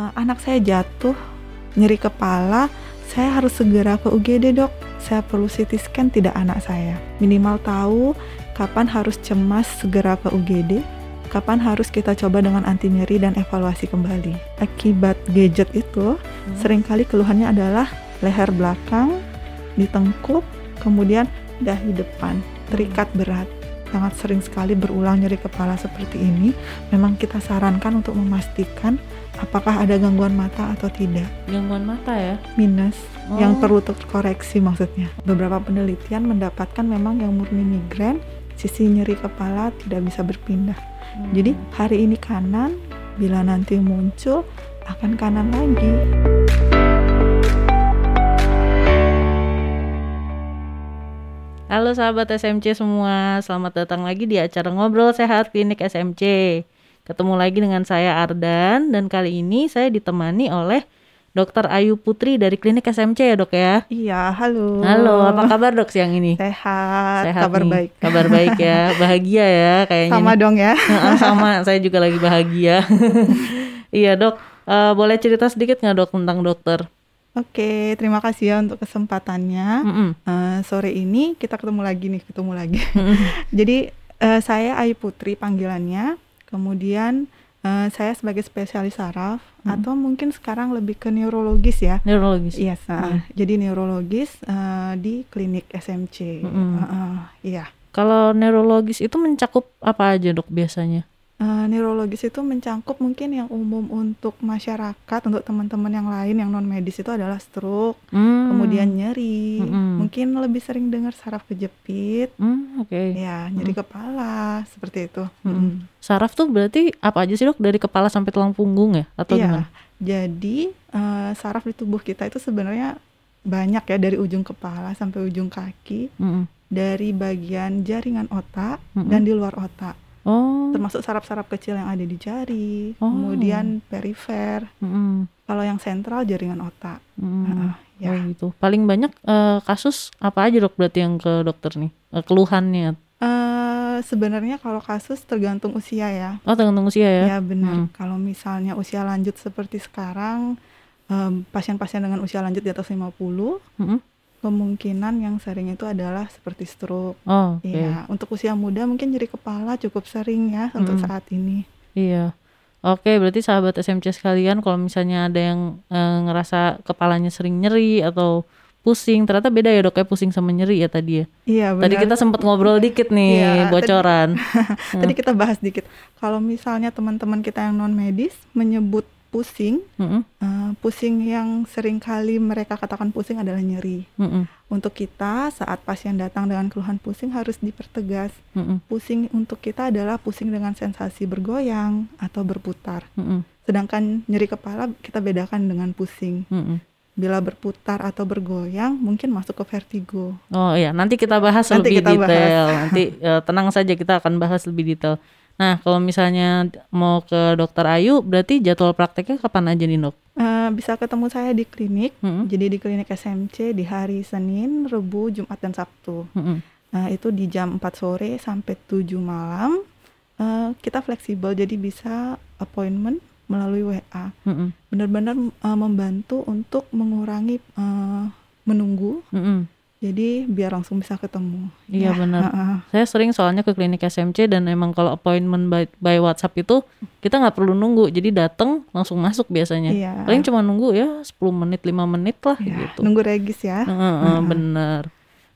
"Eh, anak saya jatuh, nyeri kepala, saya harus segera ke UGD dok. Saya perlu CT scan tidak anak saya. Minimal tahu kapan harus cemas segera ke UGD, kapan harus kita coba dengan anti nyeri dan evaluasi kembali. Akibat gadget itu, sering kali keluhannya adalah leher belakang, ditengkuk, kemudian dahi depan, terikat berat. Sangat sering sekali berulang nyeri kepala seperti ini. Memang kita sarankan untuk memastikan apakah ada gangguan mata atau tidak. Gangguan mata ya? Minus Oh. yang perlu terkoreksi maksudnya. Beberapa penelitian mendapatkan memang yang murni migrain, sisi nyeri kepala tidak bisa berpindah. Hmm. Jadi hari ini kanan, bila nanti muncul akan kanan lagi. Halo sahabat SMC semua, selamat datang lagi di acara Ngobrol Sehat Klinik SMC. Ketemu lagi dengan saya Ardan dan kali ini saya ditemani oleh Dr. Ayu Putri dari Klinik SMC ya dok ya. Iya, halo. Halo, apa kabar dok siang ini? Sehat, kabar nih. baik. Kabar baik ya, bahagia ya kayaknya. Sama nih. dong ya. Sama, saya juga lagi bahagia. iya dok, Eh, boleh cerita sedikit nggak dok tentang dokter? Oke, terima kasih ya untuk kesempatannya. Mm-mm. Eh, sore ini kita ketemu lagi nih, ketemu lagi. Mm-mm. Jadi eh, saya Ayu Putri panggilannya. Kemudian eh, saya sebagai spesialis saraf atau mungkin sekarang lebih ke neurologis ya. Neurologis. Iya, sa- jadi neurologis eh, di klinik SMC. Mm-mm. Eh, eh, iya. Kalau neurologis itu mencakup apa aja dok biasanya? Eh, neurologis itu mencangkup mungkin yang umum untuk masyarakat, untuk teman-teman yang lain yang non medis itu adalah stroke, Hmm. kemudian nyeri, Mm-mm. mungkin lebih sering dengar saraf kejepit, Hmm, oke. ya nyeri kepala seperti itu. Mm-mm. Mm. Saraf tuh berarti apa aja sih dok? Dari kepala sampai tulang punggung ya? Atau Iya. gimana? Jadi eh, saraf di tubuh kita itu sebenarnya banyak ya dari ujung kepala sampai ujung kaki, Mm-mm. dari bagian jaringan otak Mm-mm. dan di luar otak, Oh. termasuk saraf-saraf kecil yang ada di jari, Oh. kemudian perifer. Mm-mm. Kalau yang sentral jaringan otak. Mm-mm. Heeh, ya. Oh gitu. Paling banyak eh, kasus apa aja dok berarti yang ke dokter nih? Eh, keluhannya? Eh, sebenarnya kalau kasus tergantung usia ya. Oh tergantung usia ya? Ya benar. Hmm. Kalau misalnya usia lanjut seperti sekarang, pasien-pasien dengan usia lanjut di atas 50, Mm-mm. Kemungkinan yang sering itu adalah seperti stroke. Oh oke. Iya, untuk usia muda mungkin nyeri kepala cukup sering ya untuk Mm-mm. saat ini. Iya. Oke, berarti sahabat SMC sekalian kalau misalnya ada yang eh, ngerasa kepalanya sering nyeri atau pusing, ternyata beda ya dok ya pusing sama nyeri ya tadi ya. Iya benar. Tadi kita sempat ngobrol dikit nih Iya, tadi- bocoran. Tadi kita bahas dikit. Kalau misalnya teman-teman kita yang non medis menyebut pusing, Mm-mm, eh, pusing yang sering kali mereka katakan pusing adalah nyeri. mm-mm, Untuk kita saat pasien datang dengan keluhan pusing harus dipertegas. mm-mm, Pusing untuk kita adalah pusing dengan sensasi bergoyang atau berputar. mm-mm, Sedangkan nyeri kepala kita bedakan dengan pusing. mm-mm. Bila berputar atau bergoyang mungkin masuk ke vertigo. Oh iya, nanti kita bahas Nanti lebih kita bahas. detail. Nanti eh, tenang saja kita akan bahas lebih detail. Nah, kalau misalnya mau ke dokter Ayu, berarti jadwal prakteknya kapan aja nih dok? Eh, bisa ketemu saya di klinik. Mm-mm, Jadi di klinik SMC di hari Senin, Rebu, Jumat dan Sabtu. mm-mm. Nah, itu di jam 4 sore sampai 7 malam. Eh, kita fleksibel jadi bisa appointment melalui WA. Mm-mm, Benar-benar eh, membantu untuk mengurangi eh, menunggu. mm-mm. Jadi biar langsung bisa ketemu. Iya, Ya, benar. heeh. Saya sering soalnya ke klinik SMC dan emang kalau appointment by, by WhatsApp itu kita nggak perlu nunggu, jadi datang langsung masuk biasanya. Iya. Paling cuma nunggu ya 10 menit 5 menit lah Ya, gitu. Nunggu regis ya. Heeh, heeh, bener.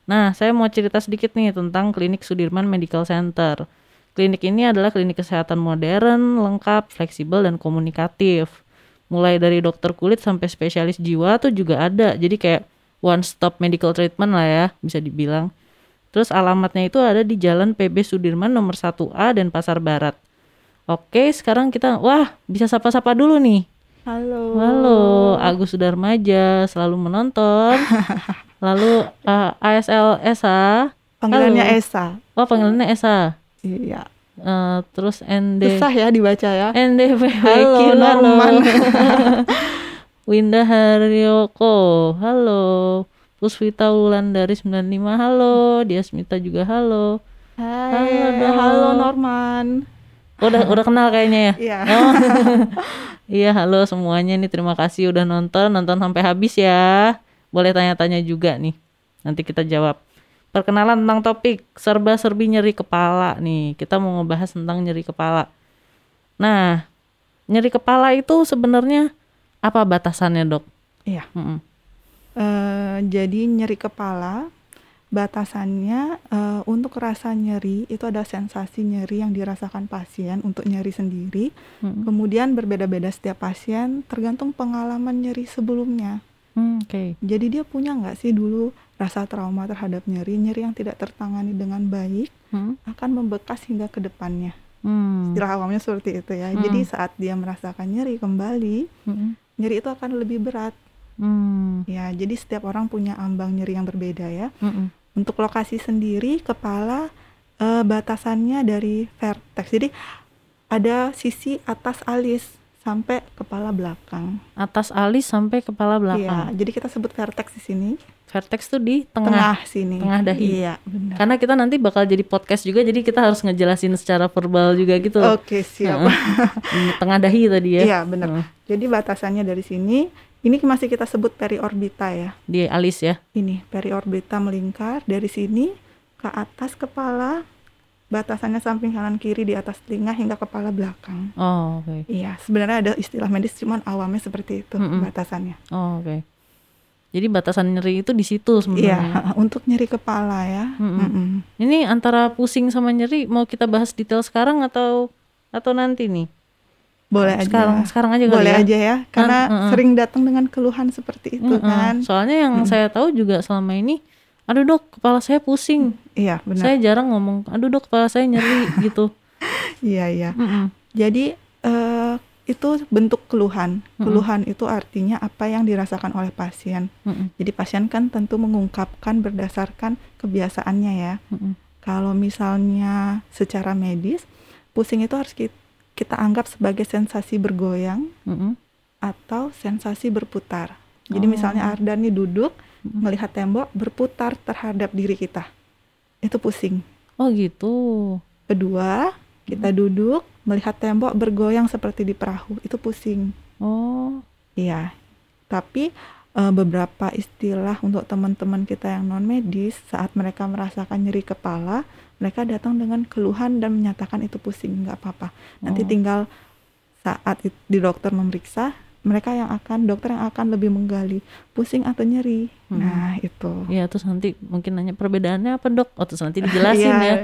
Nah, saya mau cerita sedikit nih tentang Klinik Sudirman Medical Center. Klinik ini adalah klinik kesehatan modern, lengkap, fleksibel, dan komunikatif. Mulai dari dokter kulit sampai spesialis jiwa tuh juga ada. Jadi kayak one stop medical treatment lah ya, bisa dibilang. Terus alamatnya itu ada di Jalan PB Sudirman nomor 1A dan Pasar Barat. Oke, sekarang kita wah, bisa sapa-sapa dulu nih. Halo. Halo, Agus Sudarmaja selalu menonton. Lalu uh, ASL Esa. Panggilannya Halo. Esa. Oh, panggilannya Esa. Iya. Eh, terus ND Susah ya dibaca ya. NDP Halo, Halo. Norman. Winda Haryoko. Halo. Puswita Wulandari 95. Halo. Diasmita juga halo. Hai, Halo, dong. halo Norman. Udah udah kenal kayaknya ya. Iya. Oh. Iya, halo semuanya nih. Terima kasih udah nonton, nonton sampai habis ya. Boleh tanya-tanya juga nih. Nanti kita jawab. Perkenalan tentang topik serba-serbi nyeri kepala nih. Kita mau ngebahas tentang nyeri kepala. Nah, nyeri kepala itu sebenarnya apa batasannya, Dok? Iya. Mm-mm. Eh, jadi nyeri kepala batasannya eh, untuk rasa nyeri itu ada sensasi nyeri yang dirasakan pasien untuk nyeri sendiri. Mm-mm. Kemudian berbeda-beda setiap pasien tergantung pengalaman nyeri sebelumnya. Hmm, Oke. Jadi dia punya nggak sih dulu rasa trauma terhadap nyeri, nyeri yang tidak tertangani dengan baik Hmm. akan membekas hingga ke depannya. Hmm. Istilah awamnya seperti itu ya. Hmm. Jadi saat dia merasakan nyeri kembali, Mm-mm. Nyeri itu akan lebih berat. Hmm. Ya, jadi setiap orang punya ambang nyeri yang berbeda ya. Mm-mm. Untuk lokasi sendiri, kepala eh, batasannya dari vertex. Jadi ada sisi atas alis sampai kepala belakang. Atas alis sampai kepala Iya, belakang. jadi kita sebut vertex di sini, Vertex tuh di tengah, tengah. sini. tengah dahi. Iya, benar. Karena kita nanti bakal jadi podcast juga, jadi kita harus ngejelasin secara verbal juga gitu. Oke, siap. Ini tengah dahi tadi ya. Iya, benar. Heeh. Jadi batasannya dari sini, ini masih kita sebut periorbita ya. Di alis ya. Ini periorbita melingkar dari sini ke atas kepala, batasannya samping kanan kiri di atas telinga hingga kepala belakang. Oh, oke. Iya, sebenarnya ada istilah medis cuman awamnya seperti itu Mm-mm. batasannya. Oh, oke. Jadi batasan nyeri itu di situ Iya, sebenarnya. untuk nyeri kepala ya. Mm-mm. Mm-mm. Ini antara pusing sama nyeri mau kita bahas detail sekarang atau atau nanti nih? Boleh aja. Sekarang sekarang aja Boleh ya. aja ya, karena mm-mm. sering datang dengan keluhan seperti itu Mm-mm. kan. Soalnya yang Mm. saya tahu juga selama ini, aduh dok, kepala saya pusing. Iya, benar. Saya jarang ngomong, aduh dok, kepala saya nyeri gitu. Iya, iya. Mm-mm. Jadi eh, itu bentuk keluhan. Keluhan itu artinya apa yang dirasakan oleh pasien. Mm-mm. Jadi pasien kan tentu mengungkapkan berdasarkan kebiasaannya ya. Mm-mm. Kalau misalnya secara medis, pusing itu harus ki- kita anggap sebagai sensasi bergoyang Mm-mm. atau sensasi berputar. Jadi Oh. misalnya Ardan nih duduk. Melihat tembok berputar terhadap diri kita. Itu pusing. Oh gitu. Kedua, kita duduk melihat tembok bergoyang seperti di perahu. Itu pusing. Oh. Iya. Tapi eh, beberapa istilah untuk teman-teman kita yang non medis saat mereka merasakan nyeri kepala, mereka datang dengan keluhan dan menyatakan itu pusing, nggak apa-apa. Nanti Oh. tinggal saat di dokter memeriksa, mereka yang akan dokter yang akan lebih menggali pusing atau nyeri. Hmm. Nah, itu. Iya terus nanti mungkin nanya perbedaannya apa dok? Oh terus nanti dijelasin Iya. ya.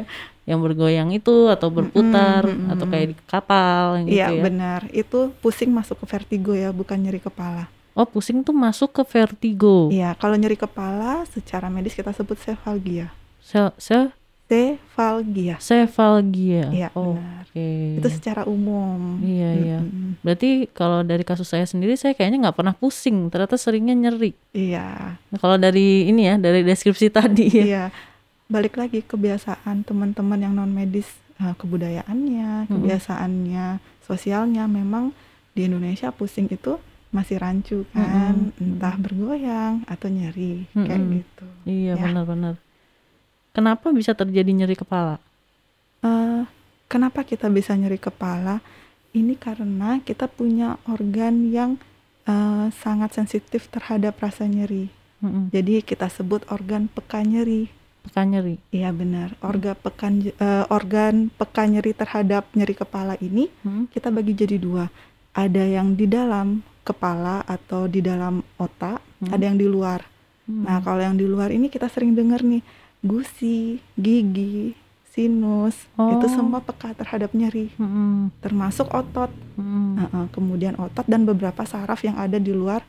Yang bergoyang itu atau berputar Mm-mm, atau mm-mm. kayak di kapal gitu Iya, ya. benar. Itu pusing masuk ke vertigo ya, bukan nyeri kepala. Oh pusing tuh masuk ke vertigo. Iya, kalau nyeri kepala secara medis kita sebut sefalgia. Sel sel Sefalgia. sefalgia. Iya, oh, benar. Oke. Itu secara umum. Iya, iya. Mm-mm. Berarti kalau dari kasus saya sendiri saya kayaknya nggak pernah pusing, ternyata seringnya nyeri. Iya. Nah, kalau dari ini ya, dari deskripsi tadi ya. Iya. Balik lagi kebiasaan teman-teman yang non medis eh, kebudayaannya, kebiasaannya, sosialnya memang di Indonesia pusing itu masih rancu kan, Mm-mm. entah bergoyang atau nyeri kayak Mm-mm. gitu. Iya, Ya. benar-benar. Kenapa bisa terjadi nyeri kepala? Eh, kenapa kita bisa nyeri kepala? Ini karena kita punya organ yang eh, sangat sensitif terhadap rasa nyeri. Mm-mm. Jadi kita sebut organ peka nyeri. Peka nyeri. Iya benar. Organ pekan eh, organ peka nyeri terhadap nyeri kepala ini Mm. kita bagi jadi dua. Ada yang di dalam kepala atau di dalam otak, Hmm. ada yang di luar. Mm. Nah, kalau yang di luar ini kita sering dengar nih gusi, gigi, sinus, itu Oh. semua peka terhadap nyeri, Mm-mm. termasuk otot. Mm-mm. Heeh, kemudian otot dan beberapa saraf yang ada di luar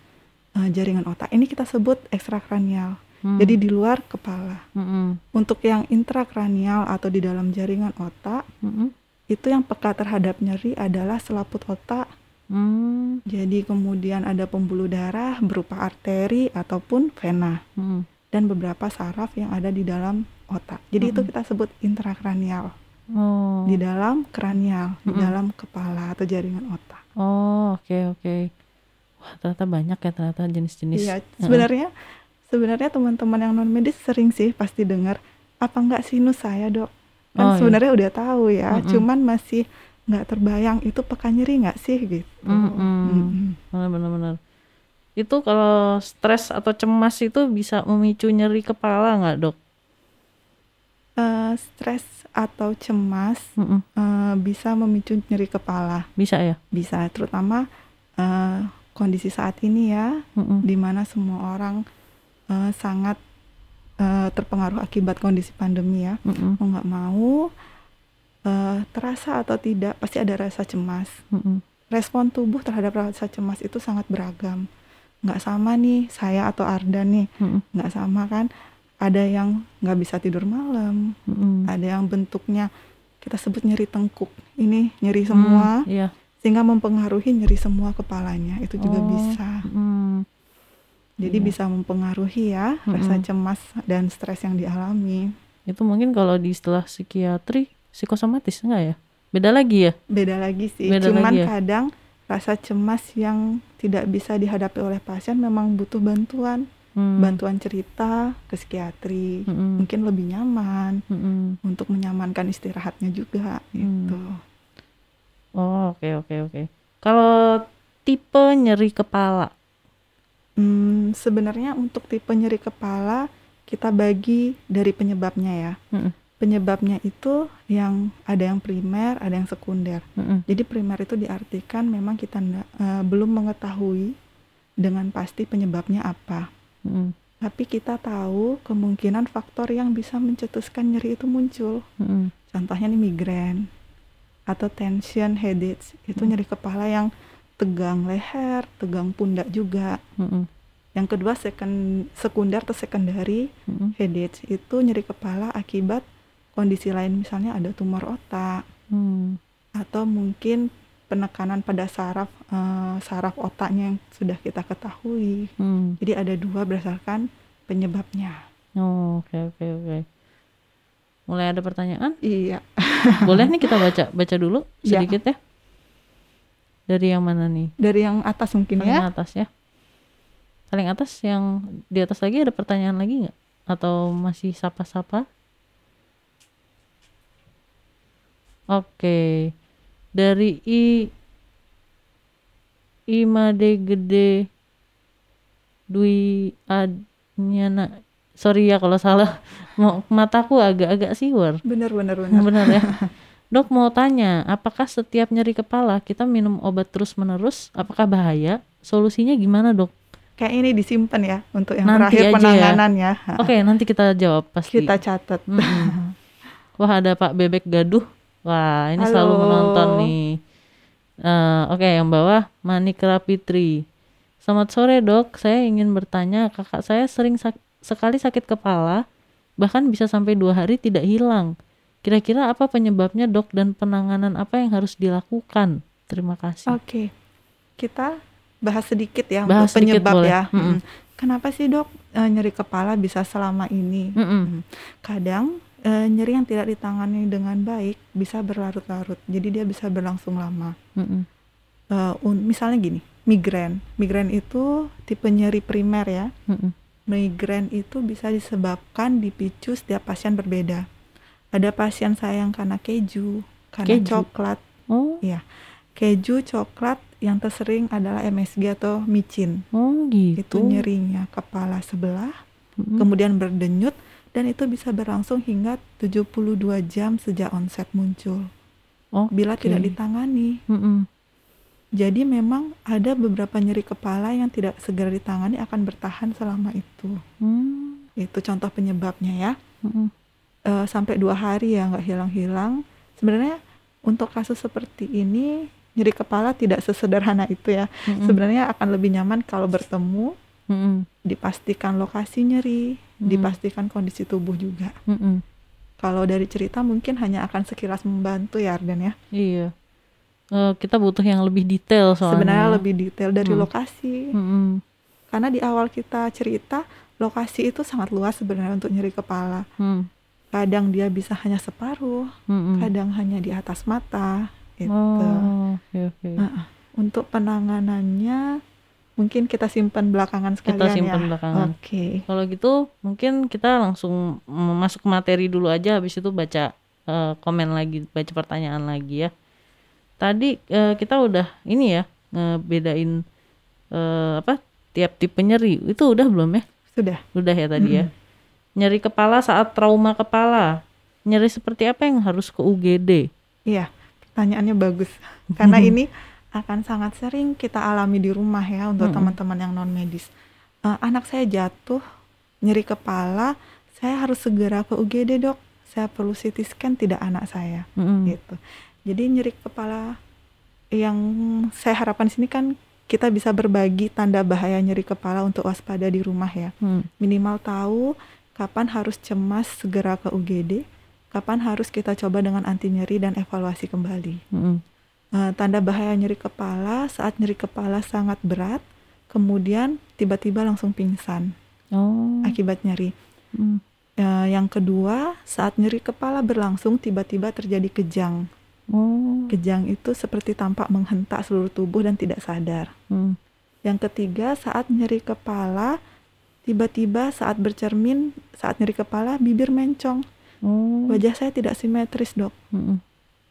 eh, jaringan otak. Ini kita sebut ekstrakranial. Mm. Jadi di luar kepala. Mm-mm. Untuk yang intrakranial atau di dalam jaringan otak, Mm-mm. itu yang peka terhadap nyeri adalah selaput otak. Mm. Jadi kemudian ada pembuluh darah berupa arteri ataupun vena Mm. Dan beberapa saraf yang ada di dalam otak. Jadi itu Mm-mm. kita sebut intrakranial. Oh. Di dalam kranial, di Mm-mm. dalam kepala atau jaringan otak. Oh, oke oke. Wah, ternyata banyak ya ternyata jenis-jenis. Iya, sebenarnya sebenarnya teman-teman yang non medis sering sih pasti dengar apa enggak sinus saya, Dok? Kan Oh, iya. sebenarnya udah tahu ya, Mm-mm. cuman masih nggak terbayang itu pekan nyeri nggak sih gitu. Mm-mm. Mm-mm. Benar-benar. Itu kalau stres atau cemas itu bisa memicu nyeri kepala nggak dok? Eh, stres atau cemas Mm-mm. eh, bisa memicu nyeri kepala, Bisa ya? bisa terutama eh, kondisi saat ini ya, Mm-mm. di mana semua orang eh, sangat eh, terpengaruh akibat kondisi pandemi ya. Mm-mm. Mau nggak mau eh, terasa atau tidak pasti ada rasa cemas. Mm-mm. Respon tubuh terhadap rasa cemas itu sangat beragam. Nggak sama nih saya atau Ardan nih, Mm-mm. nggak sama kan. Ada yang nggak bisa tidur malam, Mm-mm. ada yang bentuknya kita sebut nyeri tengkuk. Ini nyeri semua Mm, Iya. sehingga mempengaruhi nyeri semua kepalanya. Itu juga Oh. bisa. Mm. Jadi Iya. bisa mempengaruhi ya rasa Mm-mm. cemas dan stres yang dialami. Itu mungkin kalau di istilah psikiatri psikosomatis enggak ya? Beda lagi ya? Beda lagi sih. Beda Cuman lagi ya? kadang rasa cemas yang tidak bisa dihadapi oleh pasien memang butuh bantuan, Hmm. bantuan cerita ke psikiatri. Mm-mm. Mungkin lebih nyaman Mm-mm. untuk menyamankan istirahatnya juga gitu. Oh, oke oke oke. Kalau tipe nyeri kepala. Hmm, sebenarnya untuk tipe nyeri kepala kita bagi dari penyebabnya ya. Mm-mm. Penyebabnya itu yang ada yang primer, ada yang sekunder. Mm-mm. Jadi primer itu diartikan memang kita eh, belum mengetahui dengan pasti penyebabnya apa. Mm-mm. Tapi kita tahu kemungkinan faktor yang bisa mencetuskan nyeri itu muncul. Mm-mm. Contohnya nih migrain atau tension headache. Itu Hmm. nyeri kepala yang tegang leher, tegang pundak juga. Mm-mm. Yang kedua second sekunder atau secondary Mm-mm. headache itu nyeri kepala akibat kondisi lain misalnya ada tumor otak Mm. atau mungkin penekanan pada saraf eh, saraf otaknya yang sudah kita ketahui. Mm. Jadi ada dua berdasarkan penyebabnya. Oh, oke oke oke. Mulai ada pertanyaan? Iya. Boleh nih kita baca baca dulu Ya. sedikit ya. Dari yang mana nih? Dari yang atas mungkin Paling ya. atas ya. Paling atas yang di atas lagi ada pertanyaan lagi nggak? Atau masih sapa-sapa? Oke. Dari I Imade gede Dwi Adnyana. Sorry ya kalau salah. Mau mataku agak-agak siwer. Benar benar benar. Benar ya. Dok mau tanya, apakah setiap nyeri kepala kita minum obat terus-menerus? Apakah bahaya? Solusinya gimana dok? Kayak ini disimpan ya untuk yang Nanti terakhir ya. penanganan ya. Oke nanti kita jawab pasti. Kita catat. Mm-mm. Wah ada Pak Bebek Gaduh. Wah ini selalu Halo. menonton nih. Eh, Oke yang bawah Manik Rapitri. Selamat sore dok, saya ingin bertanya kakak saya sering sak- sekali sakit kepala, bahkan bisa sampai dua hari tidak hilang. Kira-kira apa penyebabnya dok dan penanganan apa yang harus dilakukan? Terima kasih. Oke. Kita bahas sedikit ya Bahas untuk sedikit penyebab boleh. ya. Mm. Kenapa sih dok eh, nyeri kepala bisa selama ini? Mm-mm. Kadang eh, nyeri yang tidak ditangani dengan baik bisa berlarut-larut. Jadi dia bisa berlangsung lama. Mm-mm. Eh, un- misalnya gini, migrain. Migrain itu tipe nyeri primer ya. Mm-mm. Migrain itu bisa disebabkan dipicu setiap pasien berbeda. Ada pasien saya yang karena keju, karena Keju? coklat. Oh, Iya. Keju, coklat yang tersering adalah MSG atau micin. oh gitu. Itu nyerinya kepala sebelah, Mm-mm. kemudian berdenyut dan itu bisa berlangsung hingga 72 jam sejak onset muncul Oh, bila oke. tidak ditangani. Mm-mm. Jadi memang ada beberapa nyeri kepala yang tidak segera ditangani akan bertahan selama itu. Hmm. Itu contoh penyebabnya ya. Mm-mm. Eh, sampai dua hari ya nggak hilang-hilang. Sebenarnya untuk kasus seperti ini nyeri kepala tidak sesederhana itu ya. Mm-mm. Sebenarnya akan lebih nyaman kalau bertemu, Mm-mm. dipastikan lokasi nyeri, Hmm. dipastikan kondisi tubuh juga. Mm-mm. Kalau dari cerita mungkin hanya akan sekilas membantu ya Arden ya. Iya. Eh, kita butuh yang lebih detail soalnya. Sebenarnya lebih detail dari Hmm. lokasi. Mm-mm. Karena di awal kita cerita lokasi itu sangat luas sebenarnya untuk nyeri kepala. Mm. Kadang dia bisa hanya separuh, Mm-mm. kadang hanya di atas mata. Gitu. Oh, oke oke. Heeh. Untuk penanganannya mungkin kita simpan belakangan sekalian simpan ya. belakangan. Oke. Kalau gitu mungkin kita langsung masuk ke materi dulu aja habis itu baca eh, komen lagi, baca pertanyaan lagi ya. tadi eh, kita udah ini ya ngebedain eh, apa tiap tipe nyeri itu udah belum ya? Sudah. Udah ya tadi ya. Nyeri kepala saat trauma kepala. Nyeri seperti apa yang harus ke UGD? Iya, pertanyaannya bagus. Karena ini akan sangat sering kita alami di rumah ya untuk Mm-mm. teman-teman yang non medis. Eh, anak saya jatuh, nyeri kepala, saya harus segera ke UGD dok. Saya perlu CT scan tidak anak saya, Mm-mm. gitu. Jadi nyeri kepala yang saya harapkan di sini kan kita bisa berbagi tanda bahaya nyeri kepala untuk waspada di rumah ya. Hmm. Minimal tahu kapan harus cemas segera ke UGD, kapan harus kita coba dengan anti nyeri dan evaluasi kembali. Mm-mm. Eh, tanda bahaya nyeri kepala saat nyeri kepala sangat berat, kemudian tiba-tiba langsung pingsan Oh. akibat nyeri. Mm. Eh, yang kedua, saat nyeri kepala berlangsung tiba-tiba terjadi kejang. Oh. Kejang itu seperti tampak menghentak seluruh tubuh dan tidak sadar. Mm. Yang ketiga, saat nyeri kepala tiba-tiba saat bercermin, saat nyeri kepala bibir mencong. Oh. Wajah saya tidak simetris, Dok. Mm-mm.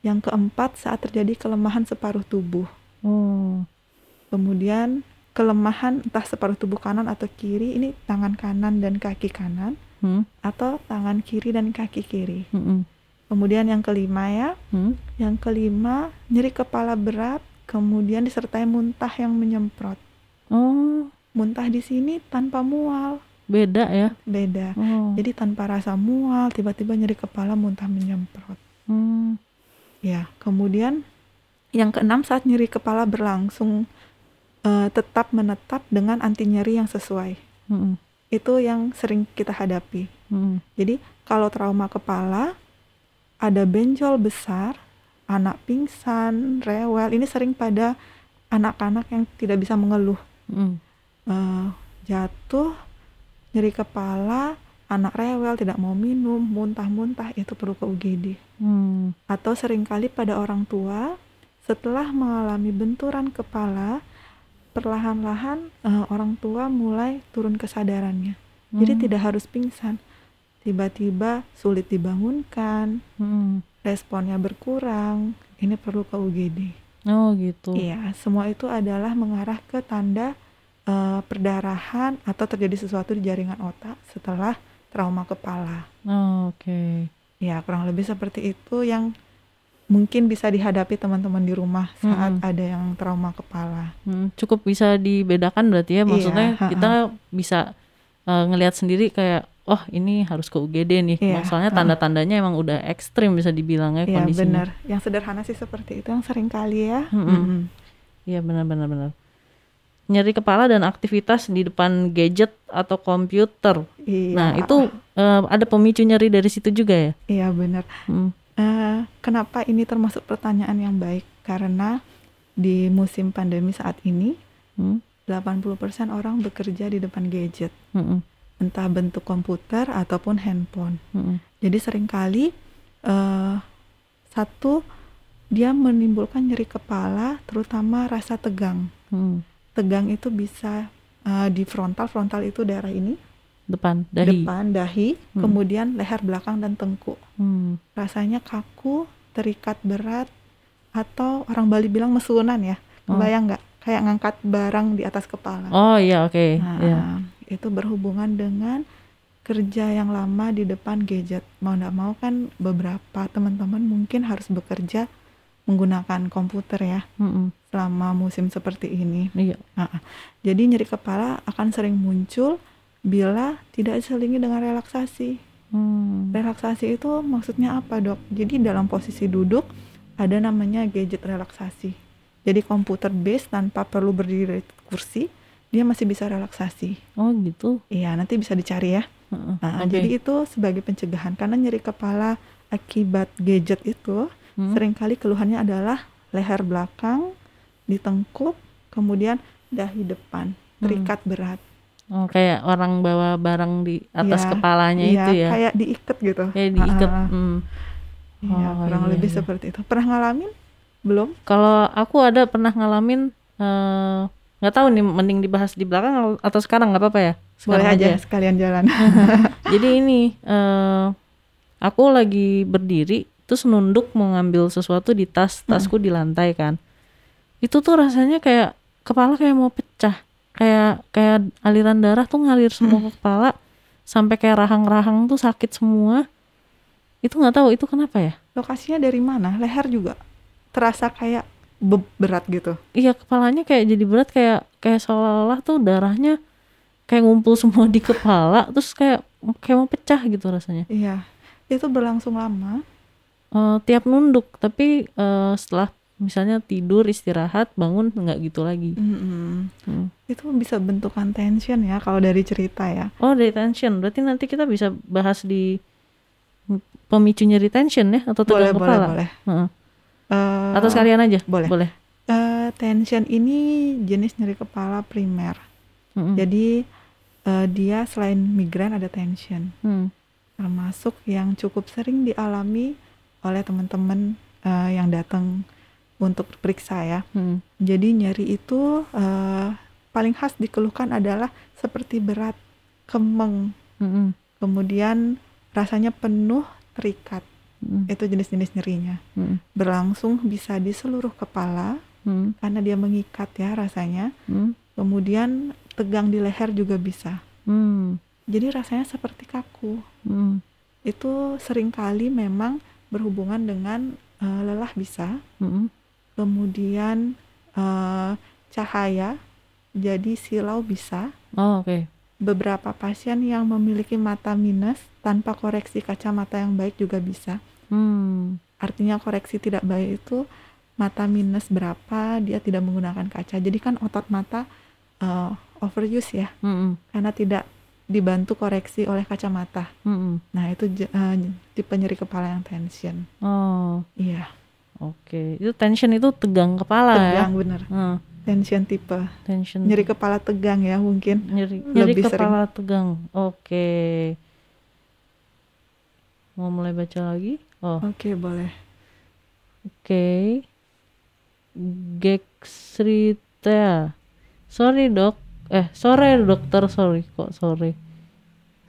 Yang keempat, saat terjadi kelemahan separuh tubuh. Oh. Kemudian kelemahan entah separuh tubuh kanan atau kiri, ini tangan kanan dan kaki kanan Hmm. atau tangan kiri dan kaki kiri. Mm-mm. Kemudian yang kelima ya, Hmm. yang kelima nyeri kepala berat, kemudian disertai muntah yang menyemprot. Oh. Muntah di sini tanpa mual, Beda ya. beda. Oh. Jadi tanpa rasa mual, tiba-tiba nyeri kepala muntah menyemprot. Hmm. Ya, kemudian yang keenam saat nyeri kepala berlangsung eh, tetap menetap dengan anti nyeri yang sesuai. Mm-mm. Itu yang sering kita hadapi. Mm-mm. Jadi kalau trauma kepala ada benjol besar, anak pingsan, rewel, ini sering pada anak-anak yang tidak bisa mengeluh. Mm. Eh, jatuh, nyeri kepala, anak rewel, tidak mau minum, muntah-muntah, itu perlu ke UGD. Mm. Atau sering kali pada orang tua setelah mengalami benturan kepala, perlahan-lahan eh, orang tua mulai turun kesadarannya. Jadi Hmm. tidak harus pingsan. Tiba-tiba sulit dibangunkan, Mm. responnya berkurang. Ini perlu ke UGD. Oh gitu. Iya, semua itu adalah mengarah ke tanda eh, perdarahan atau terjadi sesuatu di jaringan otak setelah trauma kepala. Oh, Oke. Ya, kurang lebih seperti itu yang mungkin bisa dihadapi teman-teman di rumah saat Mm-mm. ada yang trauma kepala. Hmm, cukup bisa dibedakan berarti ya. Maksudnya Iya, kita bisa eh, ngelihat sendiri kayak, oh ini harus ke UGD nih. Iya, Soalnya tanda-tandanya emang udah ekstrim bisa dibilang ya Iya, kondisinya. benar. Yang sederhana sih seperti itu yang sering kali ya. Mm-mm. Mm-mm. Iya benar-benar benar. Nyeri kepala dan aktivitas di depan gadget atau komputer. Iya. Nah itu eh, ada pemicu nyeri dari situ juga ya. Iya, benar. Hmm. Eh, kenapa ini termasuk pertanyaan yang baik? Karena di musim pandemi saat ini Hmm. 80% orang bekerja di depan gadget, Mm-mm. entah bentuk komputer ataupun handphone. Mm-mm. Jadi sering kali eh satu dia menimbulkan nyeri kepala, terutama rasa tegang. Hmm. Tegang itu bisa eh, di frontal, frontal itu daerah ini, Depan dahi. depan dahi, Hmm. kemudian leher belakang dan tengkuk. Hmm. Rasanya kaku, terikat berat, atau orang Bali bilang mesunan ya. Oh. Bayang nggak? Kayak ngangkat barang di atas kepala. Oh iya oke. Nah, Iya. itu berhubungan dengan kerja yang lama di depan gadget. Mau nggak mau kan beberapa teman-teman mungkin harus bekerja menggunakan komputer ya Mm-mm. Selama musim seperti ini. Iya. Nah, jadi nyeri kepala akan sering muncul bila tidak diselingi dengan relaksasi. Hmm. Relaksasi itu maksudnya apa dok? Jadi dalam posisi duduk ada namanya gadget relaksasi. Jadi komputer base tanpa perlu berdiri di kursi, dia masih bisa relaksasi. Oh gitu. Iya, nanti bisa dicari ya. Heeh. Nah, Oke. Jadi itu sebagai pencegahan karena nyeri kepala akibat gadget itu Hmm. sering kali keluhannya adalah leher belakang, di tengkuk, kemudian dahi depan, Hmm. terikat berat. Oh kayak orang bawa barang di atas Iya, kepalanya Iya, itu ya. kayak diikat gitu. Kayak diikat. Ah. Hmm. Iya, Oh, kurang iya, lebih iya. seperti itu. Pernah ngalamin? Belum? Kalau aku ada pernah ngalamin eh, nggak tahu nih mending dibahas di belakang atau sekarang nggak apa-apa ya? Sekarang Boleh aja sekalian jalan. Jadi ini eh aku lagi berdiri terus nunduk mau ngambil sesuatu di tas tasku di lantai kan itu tuh rasanya kayak kepala kayak mau pecah kayak kayak aliran darah tuh ngalir semua ke kepala sampai kayak rahang-rahang tuh sakit semua itu nggak tahu itu kenapa ya Lokasinya dari mana? Leher juga terasa kayak be- berat gitu. iya kepalanya kayak jadi berat kayak kayak seolah-olah tuh darahnya kayak ngumpul semua di kepala terus kayak kayak mau pecah gitu rasanya Iya. Itu berlangsung lama. Eh, tiap nunduk tapi eh, setelah misalnya tidur istirahat bangun nggak gitu lagi Mm-mm. Hmm. Itu bisa bentukan tension ya kalau dari cerita ya. oh dari tension berarti nanti kita bisa bahas di pemicu nyeri tension ya atau Boleh, tegang boleh, kepala boleh. Heeh. Eh, atau sekalian aja boleh. boleh eh, tension ini jenis nyeri kepala primer. Mm-mm. Jadi eh, dia selain migrain ada tension, Hmm. termasuk yang cukup sering dialami oleh teman-teman eh, yang datang untuk periksa ya. Hmm. Jadi nyeri itu eh, paling khas dikeluhkan adalah seperti berat, kemeng, Mm-mm. kemudian rasanya penuh, terikat. Mm-mm. Itu jenis-jenis nyerinya. Mm-mm. Berlangsung bisa di seluruh kepala Mm-mm. karena dia mengikat ya rasanya. Mm-mm. Kemudian tegang di leher juga bisa. Mm. Jadi rasanya seperti kaku. Mm. Itu sering kali memang berhubungan dengan eh, lelah bisa, Mm-mm. Kemudian eh, cahaya, jadi silau bisa. oh oke Beberapa pasien yang memiliki mata minus tanpa koreksi kacamata yang baik juga bisa. Hmm. Artinya koreksi tidak baik itu mata minus berapa dia tidak menggunakan kaca. Jadi kan otot mata eh, overuse ya Mm-mm. karena tidak dibantu koreksi oleh kacamata. Mm-mm. Nah, itu je- eh, tipe nyeri kepala yang tension. oh Iya, oke itu tension itu tegang kepala ya tegang bener. Hmm. Tension tipe. tension Nyeri kepala tegang ya mungkin. nyeri nyeri Lebih sering. kepala tegang oke mau mulai baca lagi oh Oke, boleh. oke Gexrita sorry dok eh sore dokter sorry kok sorry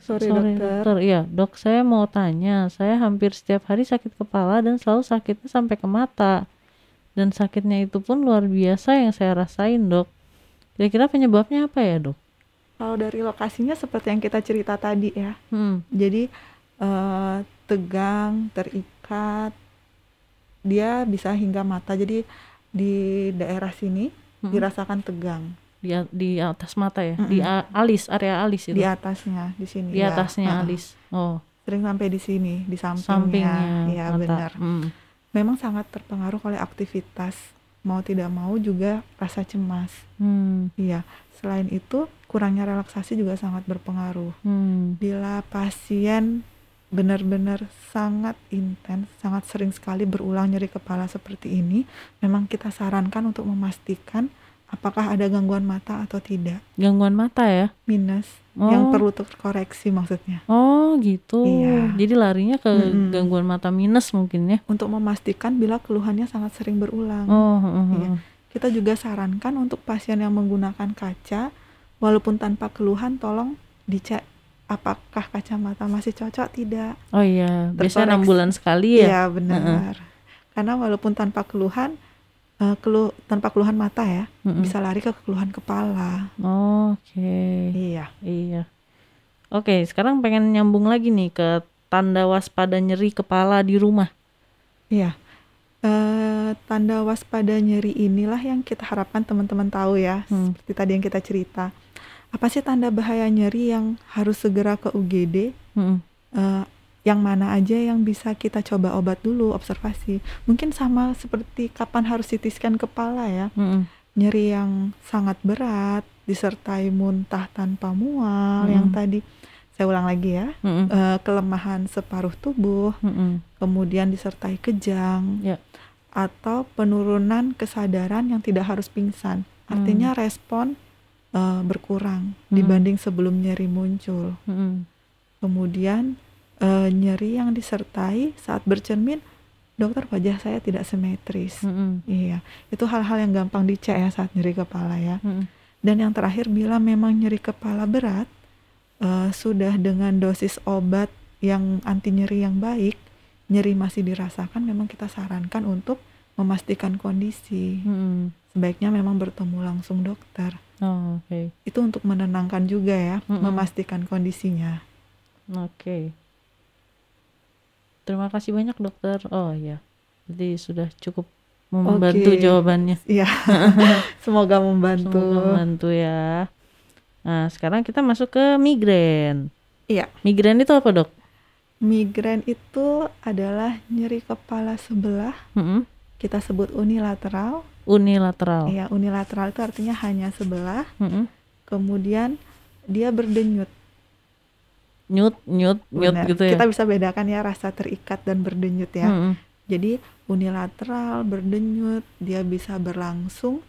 Sorry, Sorry, dokter. Iya, dok saya mau tanya, saya hampir setiap hari sakit kepala dan selalu sakitnya sampai ke mata. Dan sakitnya itu pun luar biasa yang saya rasain, dok. Kira-kira penyebabnya apa ya, dok? Kalau dari lokasinya seperti yang kita cerita tadi ya. Hmm, Jadi eh, tegang, terikat, dia bisa hingga mata. Jadi di daerah sini Mm-mm. dirasakan tegang. Di di atas mata ya, di Mm-mm. a- alis, area alis itu. Di atasnya, di sini. Di ya. atasnya Ha-ha. alis. Oh, Sering sampai di sini, di sampingnya. sampingnya Iya benar. Hmm, Memang sangat terpengaruh oleh aktivitas. Mau tidak mau juga rasa cemas. hmm, Iya. Selain itu kurangnya relaksasi juga sangat berpengaruh. hmm, Bila pasien benar-benar sangat intens, sangat sering sekali berulang nyeri kepala seperti ini, memang kita sarankan untuk memastikan apakah ada gangguan mata atau tidak. Gangguan mata ya? Minus Oh. yang perlu terkoreksi maksudnya. Oh, gitu. Iya. Jadi larinya ke Mm-mm. gangguan mata minus mungkin ya? Untuk memastikan bila keluhannya sangat sering berulang. Oh, heeh, Iya. heeh. Kita juga sarankan untuk pasien yang menggunakan kaca, walaupun tanpa keluhan, tolong dicek apakah kacamata masih cocok tidak. Oh iya, biasanya enam bulan sekali ya? Iya benar. Karena walaupun tanpa keluhan, eh, kelu tanpa keluhan mata ya, Mm-mm. bisa lari ke keluhan kepala. Oke, Iya. iya. Oke, sekarang pengen nyambung lagi nih ke tanda waspada nyeri kepala di rumah. Iya. Eh, tanda waspada nyeri inilah yang kita harapkan teman-teman tahu ya, Hmm. seperti tadi yang kita cerita. Apa sih tanda bahaya nyeri yang harus segera ke UGD? Mm-mm. Eh, yang mana aja yang bisa kita coba obat dulu, observasi. Mungkin sama seperti kapan harus CT scan kepala ya. Mm-mm. Nyeri yang sangat berat, disertai muntah tanpa mual, Mm. yang tadi saya ulang lagi ya, Mm-mm. eh, kelemahan separuh tubuh, Mm-mm. kemudian disertai kejang, Ya. atau penurunan kesadaran yang tidak harus pingsan. Artinya respon eh, berkurang Hmm. dibanding sebelum nyeri muncul. Mm-mm. Kemudian eh, nyeri yang disertai saat bercermin, dokter wajah saya tidak simetris. Mm-mm. Iya, itu hal-hal yang gampang dicek ya saat nyeri kepala ya. Mm-mm. Dan yang terakhir bila memang nyeri kepala berat, eh, sudah dengan dosis obat yang anti nyeri yang baik, nyeri masih dirasakan, memang kita sarankan untuk memastikan kondisi. Mm-mm. Sebaiknya memang bertemu langsung dokter. Oh, oke. Itu untuk menenangkan juga ya, Mm-mm. memastikan kondisinya. Oke. Terima kasih banyak dokter. Oh ya, jadi sudah cukup membantu Oke. jawabannya. Iya, semoga membantu. Semoga membantu ya. Nah, sekarang kita masuk ke migrain. Iya, Migrain itu apa dok? migrain itu adalah nyeri kepala sebelah, Mm-mm. kita sebut unilateral. Unilateral. Iya, unilateral itu artinya hanya sebelah, Mm-mm. kemudian dia berdenyut. Nyut, nyut, nyut gitu ya. Kita bisa bedakan ya rasa terikat dan berdenyut ya. Mm-mm. Jadi unilateral berdenyut dia bisa berlangsung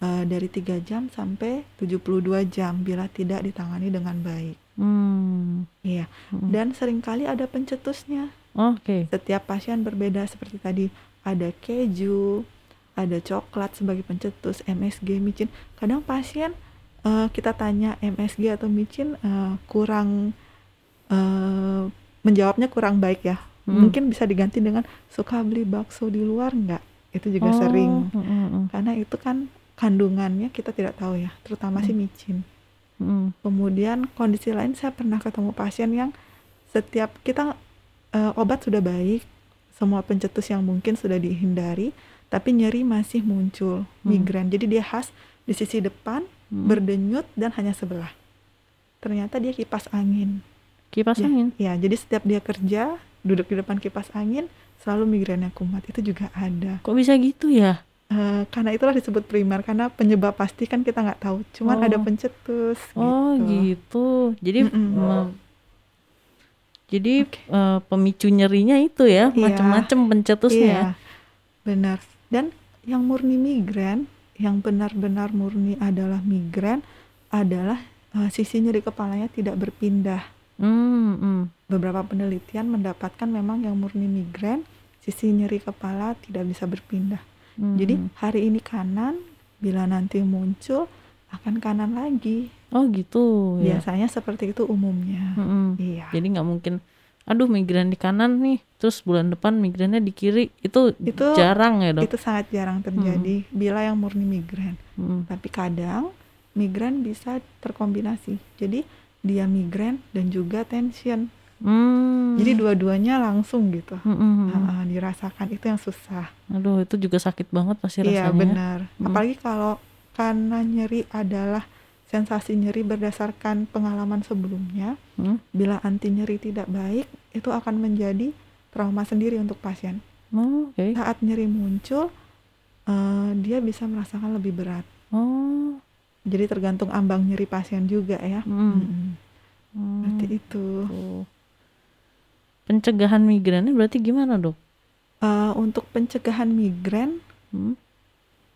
eh, dari 3 jam sampai 72 jam bila tidak ditangani dengan baik. Hmm. Iya. Mm-mm. Dan sering kali ada pencetusnya. Oke. Setiap pasien berbeda seperti tadi ada keju, ada coklat sebagai pencetus, MSG, micin. Kadang pasien eh, kita tanya MSG atau micin eh, kurang eh, menjawabnya kurang baik ya. Mm. Mungkin bisa diganti dengan suka beli bakso di luar nggak? Itu juga Oh, sering. mm-mm. Karena itu kan kandungannya kita tidak tahu ya, terutama si micin. Mm-mm. Kemudian kondisi lain saya pernah ketemu pasien yang setiap kita eh, obat sudah baik, semua pencetus yang mungkin sudah dihindari, tapi nyeri masih muncul migrain. Jadi dia khas di sisi depan, Mm. berdenyut dan hanya sebelah. Ternyata dia kipas angin. Kipas Ya, angin. Ya, jadi setiap dia kerja, duduk di depan kipas angin, selalu migrainnya kumat. Itu juga ada. Kok bisa gitu ya? Eh, karena itulah disebut primer karena penyebab pasti kan kita nggak tahu. Cuman Oh. ada pencetus. Oh gitu. gitu. Jadi Mm-mm. me- jadi eh, pemicu nyerinya itu ya, Iya. macam-macam pencetusnya. ya. Iya, benar. Dan yang murni migrain, yang benar-benar murni adalah migrain, adalah eh, sisi nyeri kepalanya tidak berpindah. Hmm, hmm. Beberapa penelitian mendapatkan memang yang murni migrain, sisi nyeri kepala tidak bisa berpindah. Hmm. Jadi hari ini kanan, bila nanti muncul akan kanan lagi. oh gitu ya. Biasanya seperti itu umumnya. Mm-mm. Iya. Jadi nggak mungkin, aduh migrain di kanan nih, terus bulan depan migrainnya di kiri, itu, Itu- jarang ya dok. Itu sangat jarang terjadi bila yang murni migrain. Mm. Tapi kadang migrain bisa terkombinasi. Jadi dia migrain dan juga tension. Hmm. Jadi dua-duanya langsung gitu. Mm-mm. Ah, dirasakan itu yang susah. Aduh itu juga sakit banget pasti Iya rasanya. benar. Hmm. Apalagi kalau karena nyeri adalah sensasi nyeri berdasarkan pengalaman sebelumnya. Hmm. Bila anti nyeri tidak baik, itu akan menjadi trauma sendiri untuk pasien. Oh, Oke. Saat nyeri muncul, eh, dia bisa merasakan lebih berat. Oh. Jadi tergantung ambang nyeri pasien juga ya. Mm. Mm-mm. Hmm. Seperti itu. Tuh. Pencegahan migrainnya berarti gimana dok? Eh, untuk pencegahan migrain Hmm?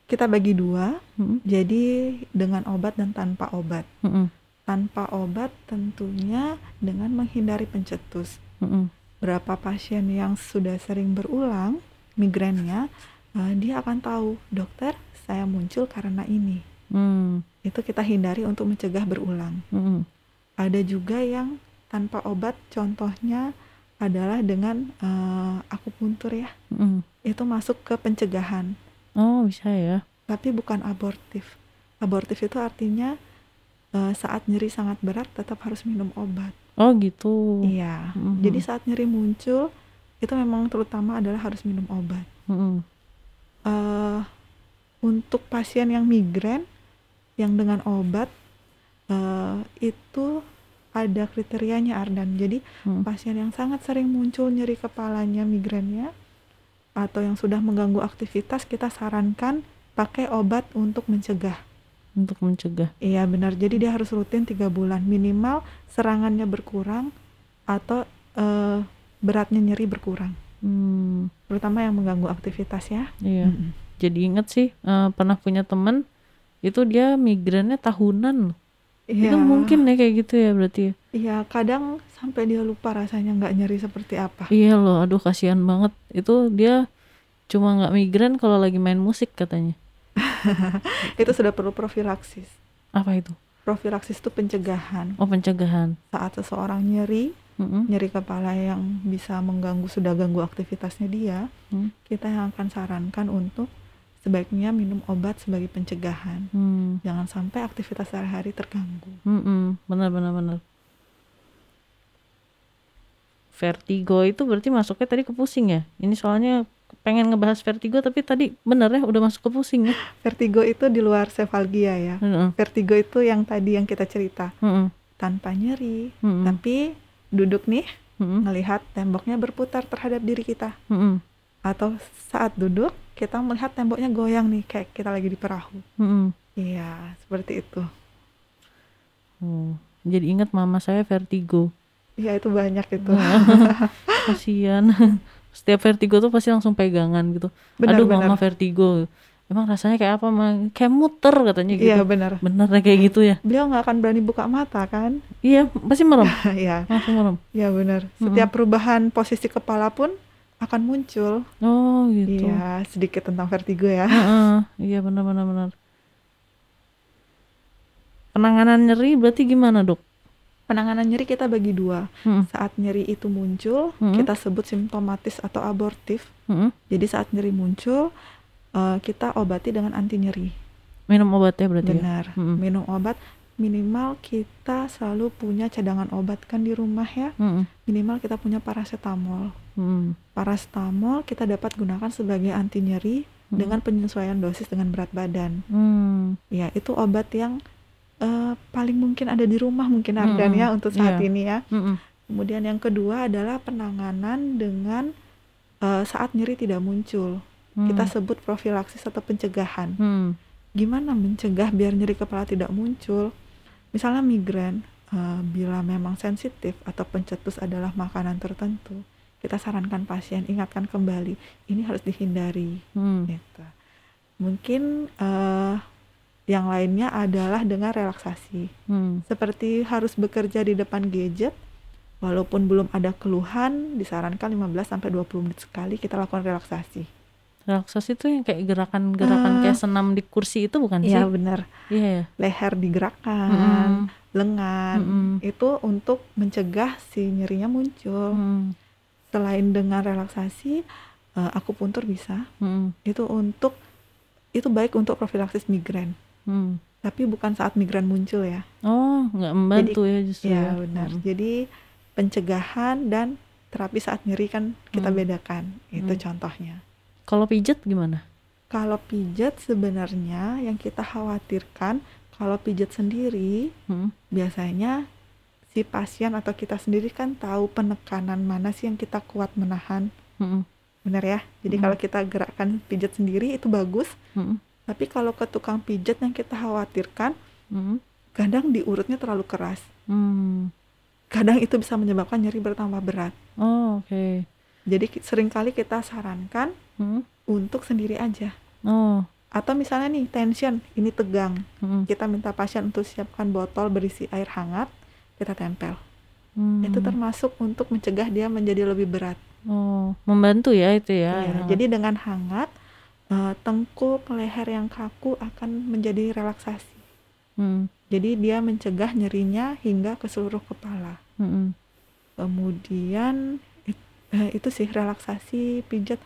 kita bagi dua, Hmm? jadi dengan obat dan tanpa obat. Mm-mm. Tanpa obat tentunya dengan menghindari pencetus. Mm-mm. Berapa pasien yang sudah sering berulang migrainnya, eh, dia akan tahu, dokter saya muncul karena ini. Hmm. Itu kita hindari untuk mencegah berulang. Mm-mm. Ada juga yang tanpa obat, contohnya adalah dengan eh, akupuntur ya. Mm-mm. Itu masuk ke pencegahan. Oh bisa ya. tapi bukan abortif. Abortif itu artinya eh, saat nyeri sangat berat tetap harus minum obat. Oh gitu. Iya. Mhm. Jadi saat nyeri muncul itu memang terutama adalah harus minum obat. Mm-mm. Eh, untuk pasien yang migrain yang dengan obat eh, itu ada kriterianya Ardan. Jadi Mm. pasien yang sangat sering muncul nyeri kepalanya migrainnya atau yang sudah mengganggu aktivitas kita sarankan pakai obat untuk mencegah. Untuk mencegah. Iya benar. Jadi dia harus rutin tiga bulan minimal serangannya berkurang atau eh, beratnya nyeri berkurang. Hmm. Terutama yang mengganggu aktivitas ya. Iya. Mm-mm. Jadi inget sih eh, pernah punya temen itu dia migrainnya tahunan. Iya. Itu mungkin ya kayak gitu ya berarti. ya? Iya kadang sampai dia lupa rasanya nggak nyeri seperti apa. Iya loh, aduh kasihan banget. Itu dia cuma nggak migrain kalau lagi main musik katanya. Itu sudah perlu profilaksis. Apa itu? Profilaksis itu pencegahan. Oh pencegahan. Saat seseorang nyeri Mm-mm. nyeri kepala yang bisa mengganggu sudah ganggu aktivitasnya dia, Hmm. kita yang akan sarankan untuk sebaiknya minum obat sebagai pencegahan. Hmm. Jangan sampai aktivitas sehari-hari terganggu. Mm-mm. benar benar benar vertigo itu berarti masuknya tadi ke pusing ya ini soalnya pengen ngebahas vertigo tapi tadi bener ya udah masuk ke pusing ya Vertigo itu di luar sefalgia ya. Mm-mm. Vertigo itu yang tadi yang kita cerita Mm-mm. tanpa nyeri, Mm-mm. tapi duduk nih melihat temboknya berputar terhadap diri kita Mm-mm. atau saat duduk kita melihat temboknya goyang nih kayak kita lagi di perahu. Iya, seperti itu. Oh, jadi ingat mama saya vertigo Iya, itu banyak itu. kasihan setiap vertigo tuh pasti langsung pegangan gitu Benar, aduh benar. mama vertigo emang rasanya kayak apa mah kayak muter katanya gitu Iya, benar. bener ya kayak gitu ya Beliau nggak akan berani buka mata kan? iya pasti merem Iya, langsung merem iya benar. Setiap perubahan posisi kepala pun akan muncul. oh gitu Iya, sedikit tentang vertigo ya. Heeh, iya benar benar benar. Penanganan nyeri berarti gimana dok? Penanganan nyeri kita bagi dua. Mm-mm, Saat nyeri itu muncul, Hmm. kita sebut simptomatis atau abortif. mm-mm. Jadi saat nyeri muncul, eh, kita obati dengan anti nyeri. Minum obatnya berarti ya? Benar. Mm-mm. Minum obat minimal kita selalu punya cadangan obat kan di rumah ya. Mm-mm, Minimal kita punya paracetamol. Mm-mm, Paracetamol kita dapat gunakan sebagai anti nyeri Hmm. dengan penyesuaian dosis dengan berat badan. mm. Ya, itu obat yang eh, paling mungkin ada di rumah mungkin Mm-mm. Ardan ya untuk saat Iya. ini ya. Mm-mm, Kemudian yang kedua adalah penanganan dengan eh, saat nyeri tidak muncul. mm. Kita sebut profilaksis atau pencegahan. Mm, Gimana mencegah biar nyeri kepala tidak muncul? Misalnya migrain, eh, bila memang sensitif atau pencetus adalah makanan tertentu, kita sarankan pasien ingatkan kembali ini harus dihindari. mm. Gitu. Mungkin eh, yang lainnya adalah dengan relaksasi. mm. Seperti harus bekerja di depan gadget, walaupun belum ada keluhan, disarankan 15 sampai 20 menit sekali kita lakukan relaksasi. Relaksasi itu yang kayak gerakan-gerakan Ah. kayak senam di kursi itu bukan sih? Iya benar. Iya ya. Leher digerakkan, Mm-mm, lengan. mm-mm, Itu untuk mencegah si nyerinya muncul. mm, Selain dengan relaksasi, eh, akupuntur bisa. mm, Itu untuk itu baik untuk profilaksis migrain. mm. Tapi bukan saat migrain muncul ya. Oh, nggak membantu ya justru Ya ya. benar. Mm, Jadi pencegahan dan terapi saat nyeri kan kita Hmm. bedakan. Itu Hmm. contohnya. Kalau pijat gimana? Kalau pijat sebenarnya yang kita khawatirkan kalau pijat sendiri Mm, biasanya si pasien atau kita sendiri kan tahu penekanan mana sih yang kita kuat menahan. mm, Benar ya? Jadi Hmm. kalau kita gerakkan pijat sendiri itu bagus. mm, Tapi kalau ke tukang pijat yang kita khawatirkan mm, kadang diurutnya terlalu keras. mm. Kadang itu bisa menyebabkan nyeri bertambah berat. Oh, oke. Jadi ki- sering kali kita sarankan Mm, untuk sendiri aja. Oh, Atau misalnya nih tension, ini tegang. mm, Kita minta pasien untuk siapkan botol berisi air hangat, kita tempel. mm. Itu termasuk untuk mencegah dia menjadi lebih berat. Oh, membantu ya itu ya. Yang- Jadi dengan hangat, eh, tengkuk leher yang kaku akan menjadi relaksasi. Mm, Jadi dia mencegah nyerinya hingga ke seluruh kepala. mm, mm. Kemudian it- eh, itu sih relaksasi, pijat,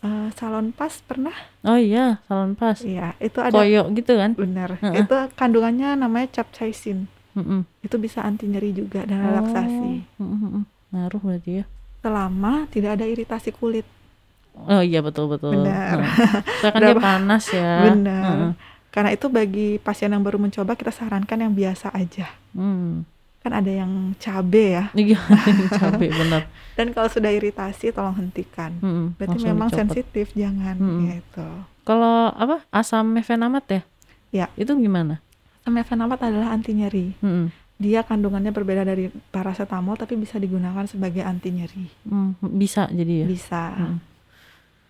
Eh, salon pas pernah? Oh iya, salon pas. Iya, itu ada Koyok gitu kan? benar. Heeh. Itu kandungannya namanya capsaicin. Mm-mm. Itu bisa anti nyeri juga dan relaksasi. Oh. Ngaruh berarti ya. Selama tidak ada iritasi kulit. Oh iya betul betul. Benar. Soalnya kan dia panas ya. Benar. Karena itu bagi pasien yang baru mencoba kita sarankan yang biasa aja. Hmm. Kan ada yang cabe ya. Iya, cabai benar. Dan kalau sudah iritasi tolong hentikan. Mm-mm, Berarti langsung memang dicopot. sensitif, jangan Mm-mm. gitu. Kalau apa asam mefenamat ya? Ya. Itu gimana? Mefenamat adalah anti nyeri. Mm-mm. Dia kandungannya berbeda dari paracetamol tapi bisa digunakan sebagai anti nyeri. Mm, bisa jadi ya. Bisa. Mm.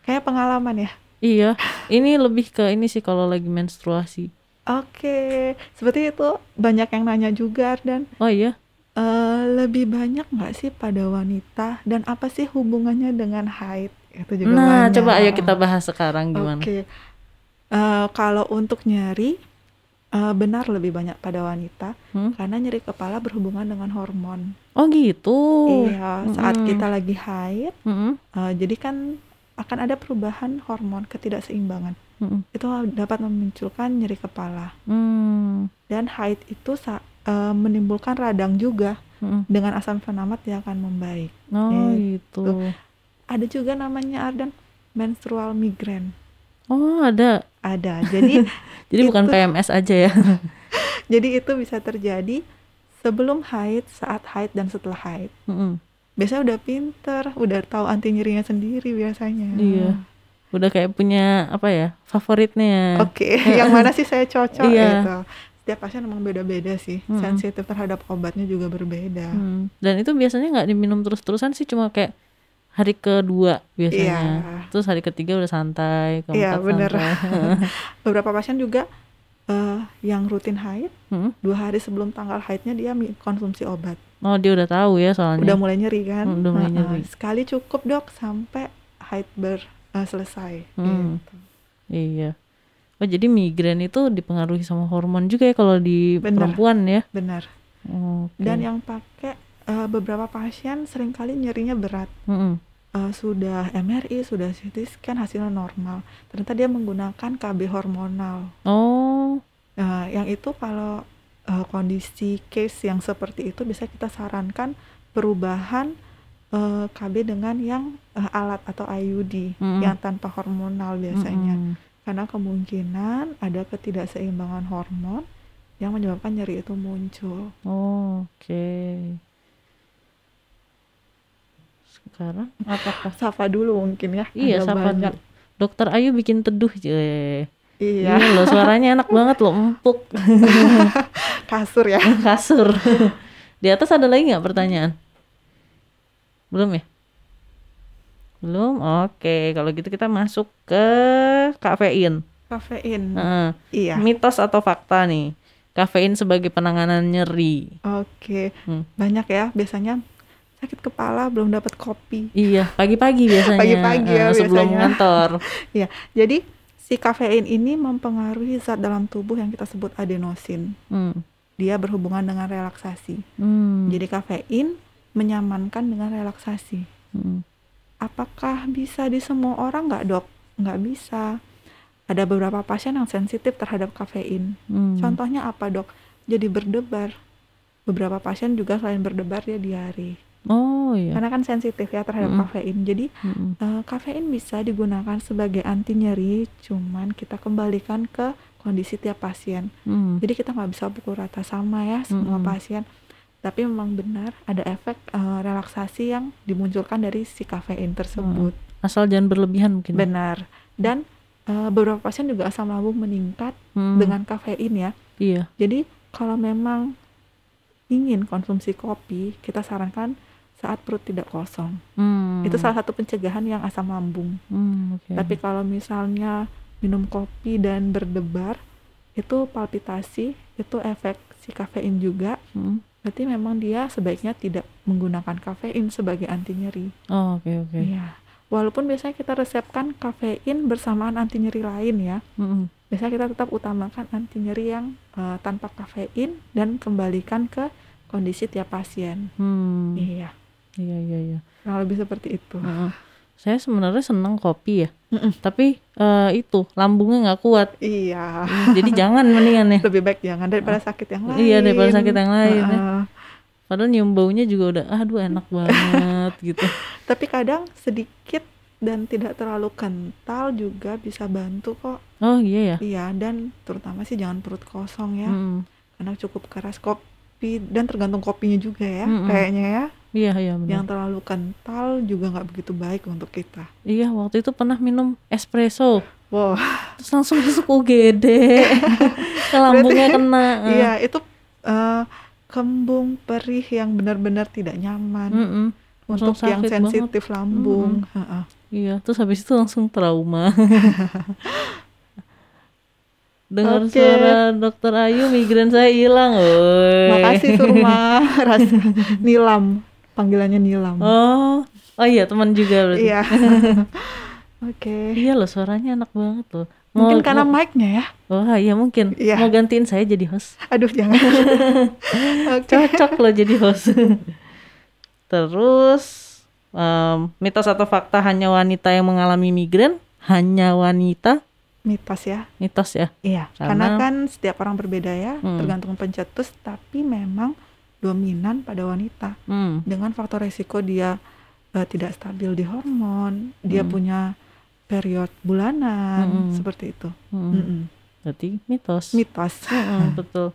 Kayak pengalaman ya. Iya, ini lebih ke ini sih kalau lagi menstruasi. Oke, seperti itu banyak yang nanya juga dan Oh iya, eh, lebih banyak nggak sih pada wanita dan apa sih hubungannya dengan haid? Itu juga nah banyak. coba ayo kita bahas sekarang gimana. Oke, Eh, kalau untuk nyeri Eh, benar lebih banyak pada wanita Hmm? karena nyeri kepala berhubungan dengan hormon. Oh gitu. Iya, saat Mm-mm. kita lagi haid, Mm-mm. eh, jadi kan akan ada perubahan hormon ketidakseimbangan. Mm-mm. Itu dapat memunculkan nyeri kepala. Hmm. Dan haid itu sa- eh, menimbulkan radang juga. Mm-mm. Dengan asam fenamat dia akan membaik. Oh Eh, gitu. Ada juga namanya Ardan menstrual migraine. Oh ada. Ada. Jadi Jadi bukan Itu- PMS aja ya. jadi itu bisa terjadi sebelum haid, saat haid dan setelah haid. Mm-mm. Biasanya udah pinter, udah tahu anti nyerinya sendiri biasanya. Iya. Udah kayak punya apa ya favoritnya. Oke, yang mana sih saya cocok Iya. gitu. Setiap pasien emang beda-beda sih. Mm-mm. Sensitif terhadap obatnya juga berbeda. Hmm. Dan itu biasanya nggak diminum terus-terusan sih cuma kayak hari kedua biasanya. Iya. Terus hari ketiga udah santai, Iya, keempat bener. santai. Beberapa pasien juga eh, yang rutin haid, Hmm. dua hari sebelum tanggal haidnya dia konsumsi obat. Oh dia udah tahu ya soalnya. Udah mulai nyeri kan? Hmm, udah mulai nyeri. Sekali cukup dok sampai haid ber eh, selesai. Hmm. Gitu. Iya. Oh jadi migrain itu dipengaruhi sama hormon juga ya kalau di Bener. perempuan ya. Benar. Oke. Dan yang pakai eh, beberapa pasien sering kali nyerinya berat. Mm-mm. Eh, sudah MRI, sudah CT scan hasilnya normal. Ternyata dia menggunakan KB hormonal. Oh. Nah, yang itu kalau eh, kondisi case yang seperti itu bisa kita sarankan perubahan eh, KB dengan yang eh, alat atau IUD Mm-mm. yang tanpa hormonal biasanya. Mm-mm. Karena kemungkinan ada ketidakseimbangan hormon yang menyebabkan nyeri itu muncul. Oh, Oke. Sekarang apakah Sapa dulu mungkin ya. Iya, ada banyak. dulu. Dokter Ayu bikin teduh, je. Iya, Iya loh, suaranya enak banget loh, empuk, kasur ya. kasur. Di atas ada lagi nggak pertanyaan? Belum ya? Belum? Oke, kalau gitu kita masuk ke kafein. Kafein. Heeh. Iya. Mitos atau fakta nih? Kafein sebagai penanganan nyeri. Oke. Hmm. Banyak ya biasanya sakit kepala belum dapat kopi. Iya, pagi-pagi biasanya. Pagi-pagi ya eh, sebelum biasanya. ngantor. Iya. Jadi si kafein ini mempengaruhi zat dalam tubuh yang kita sebut adenosin. Hmm. Dia berhubungan dengan relaksasi. Hmm. Jadi kafein menyamankan dengan relaksasi. Hmm. Apakah bisa di semua orang nggak dok? Nggak bisa. Ada beberapa pasien yang sensitif terhadap kafein. Hmm. Contohnya apa dok? Jadi berdebar. Beberapa pasien juga selain berdebar dia diare. Oh iya. Karena kan sensitif ya terhadap Mm-mm. kafein. Jadi Mm-mm. eh, kafein bisa digunakan sebagai anti nyeri, cuman kita kembalikan ke kondisi tiap pasien. Hmm. Jadi kita nggak bisa pukul rata sama ya semua Mm-mm. pasien. Tapi memang benar ada efek eh, relaksasi yang dimunculkan dari si kafein tersebut. Asal jangan berlebihan mungkin. Benar. Dan eh, beberapa pasien juga asam lambung meningkat Hmm. dengan kafein ya. Iya. Jadi kalau memang ingin konsumsi kopi, kita sarankan saat perut tidak kosong. Hmm. Itu salah satu pencegahan yang asam lambung. Hmm, oke. Tapi kalau misalnya minum kopi dan berdebar, itu palpitasi, itu efek si kafein juga. Hmm. Berarti memang dia sebaiknya tidak menggunakan kafein sebagai anti nyeri. Oh, oke oke. Iya. Walaupun biasanya kita resepkan kafein bersamaan anti nyeri lain ya. Mm-mm. Biasanya kita tetap utamakan anti nyeri yang eh, tanpa kafein dan kembalikan ke kondisi tiap pasien. Hmm. Iya. Iya iya iya. Kurang lebih seperti itu. Heeh. Saya sebenarnya senang kopi ya. Mm-mm. Tapi eh, itu lambungnya nggak kuat. Iya. Jadi jangan mendingan ya. Lebih baik jangan daripada sakit yang lain. Iya, daripada sakit yang lain ya. Heeh. Padahal nyium baunya juga udah aduh enak banget gitu. Tapi kadang sedikit dan tidak terlalu kental juga bisa bantu kok. Oh iya ya. Iya, dan terutama sih jangan perut kosong ya. Mm-mm. Karena cukup keras kopi dan tergantung kopinya juga ya. Mm-mm. Kayaknya ya. Iya iya benar. Yang terlalu kental juga nggak begitu baik untuk kita. Iya waktu itu pernah minum espresso Wow. terus langsung masuk UGD. Ke lambungnya kena. Iya, itu eh, kembung perih yang benar-benar tidak nyaman Mm-mm. untuk langsung yang sakit banget. sensitif lambung. Heeh. Iya, terus habis itu langsung trauma. Dengar Oke. suara dokter Ayu, migrain saya hilang. Makasih Surma, rasa Nilam, panggilannya Nilam. Oh, oh iya teman juga berarti. Iya. Oke. Iya loh, suaranya enak banget loh. Mungkin Mau- karena mau- mic-nya ya. Wah iya mungkin. Iya. Mau gantiin saya jadi host. Aduh jangan. Oke. Cocok loh jadi host. Terus em, mitos atau fakta hanya wanita yang mengalami migrain? Hanya wanita? Mitos ya. Mitos ya. Iya. Karena- Karena kan setiap orang berbeda ya, Hmm. tergantung pencetus. Tapi memang dominan pada wanita. Hmm. Dengan faktor resiko dia eh, tidak stabil di hormon, dia Hmm. punya period bulanan, Mm-mm. seperti itu. Hmm. Mm-mm. Berarti mitos. Mitos. Mm-mm, betul.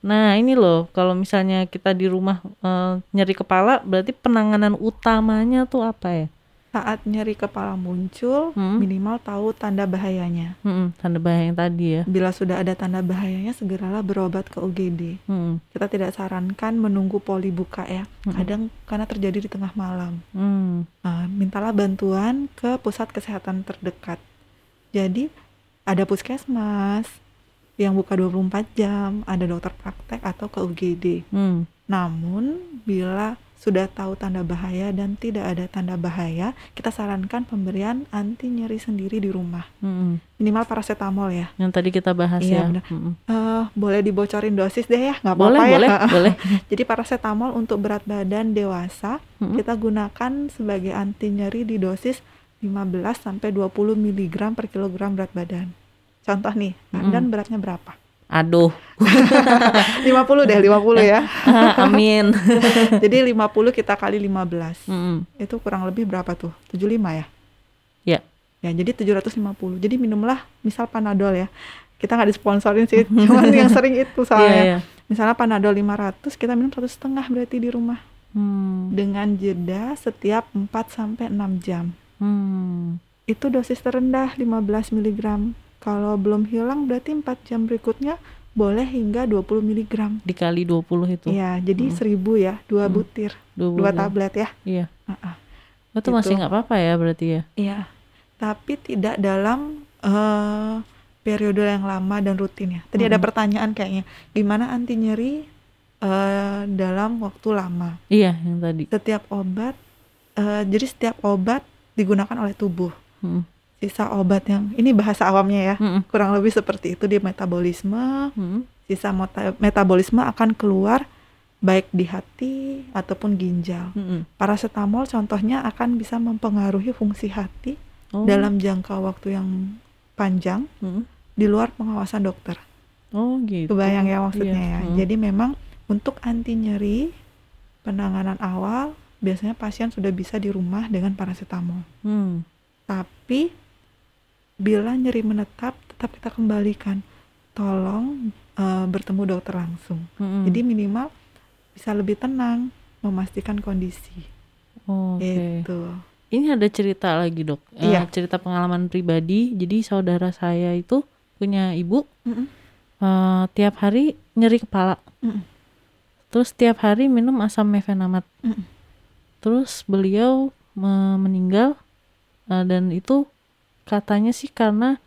Nah ini loh, kalau misalnya kita di rumah eh, nyeri kepala, berarti penanganan utamanya tuh apa ya? Saat nyeri kepala muncul, Hmm. minimal tahu tanda bahayanya. Mm-mm, tanda bahaya yang tadi ya. Bila sudah ada tanda bahayanya, segeralah berobat ke UGD. Mm, Kita tidak sarankan menunggu poli buka ya. Mm-mm. Kadang karena terjadi di tengah malam. mm, Nah, mintalah bantuan ke pusat kesehatan terdekat. Jadi ada puskesmas yang buka 24 jam, ada dokter praktek atau ke UGD. mm. Namun bila sudah tahu tanda bahaya dan tidak ada tanda bahaya, kita sarankan pemberian anti nyeri sendiri di rumah. Mm-mm. Minimal paracetamol ya. Yang tadi kita bahas Iya, ya. benar. Mm-mm. Eh, boleh dibocorin dosis deh ya, nggak Boleh, apa-apa ya. boleh, boleh. Jadi paracetamol untuk berat badan dewasa Mm-mm. kita gunakan sebagai anti nyeri di dosis 15 sampai 20 mg per kilogram berat badan. Contoh nih, dan beratnya berapa? Aduh, 50 deh, 50 ya. Amin. Jadi 50 kita kali 15. Mm-mm. Itu kurang lebih berapa tuh? 75 ya? Ya. Ya, jadi 750. Jadi minumlah misal Panadol ya. Kita nggak disponsorin sih, cuman yang sering itu soalnya. iya. Misalnya Panadol 500, kita minum satu setengah berarti di rumah Hmm, dengan jeda setiap 4 sampai 6 jam. hmm. Itu dosis terendah 15 mg. Kalau belum hilang berarti 4 jam berikutnya boleh hingga 20 mg. Dikali 20 itu. Iya, jadi Hmm. 1000 ya, dua Hmm. butir, 20. dua tablet ya. Iya. Ah-ah. Itu Gitu. masih nggak apa-apa ya berarti ya. Iya. Tapi tidak dalam eh, periode yang lama dan rutin ya. Tadi ada Mm-mm. pertanyaan kayaknya, gimana anti nyeri eh, dalam waktu lama? Iya, yang tadi. Setiap obat, eh, jadi setiap obat digunakan oleh tubuh. Mm. Sisa obat yang ini bahasa awamnya ya, Mm-mm. kurang lebih seperti itu di metabolisme. Mm-mm. Sisa metabolisme akan keluar baik di hati ataupun ginjal. Mm-mm. Paracetamol contohnya akan bisa mempengaruhi fungsi hati Oh. dalam jangka waktu yang panjang Mm-mm. di luar pengawasan dokter. Oh gitu. Kebayang ya maksudnya Iya. ya. Mm. Jadi memang untuk anti nyeri penanganan awal biasanya pasien sudah bisa di rumah dengan paracetamol. Hmm. Tapi bila nyeri menetap tetap kita kembalikan. Tolong eh, bertemu dokter langsung. Mm-mm. Jadi minimal bisa lebih tenang memastikan kondisi. Oh, Oke. Itu. Ini ada cerita lagi dok. Eh, Iya. cerita pengalaman pribadi. Jadi saudara saya itu punya ibu Mm-mm. eh, tiap hari nyeri kepala. Mm-mm. Terus tiap hari minum asam mefenamat. Mm-mm. Terus beliau me- meninggal eh, dan itu katanya sih karena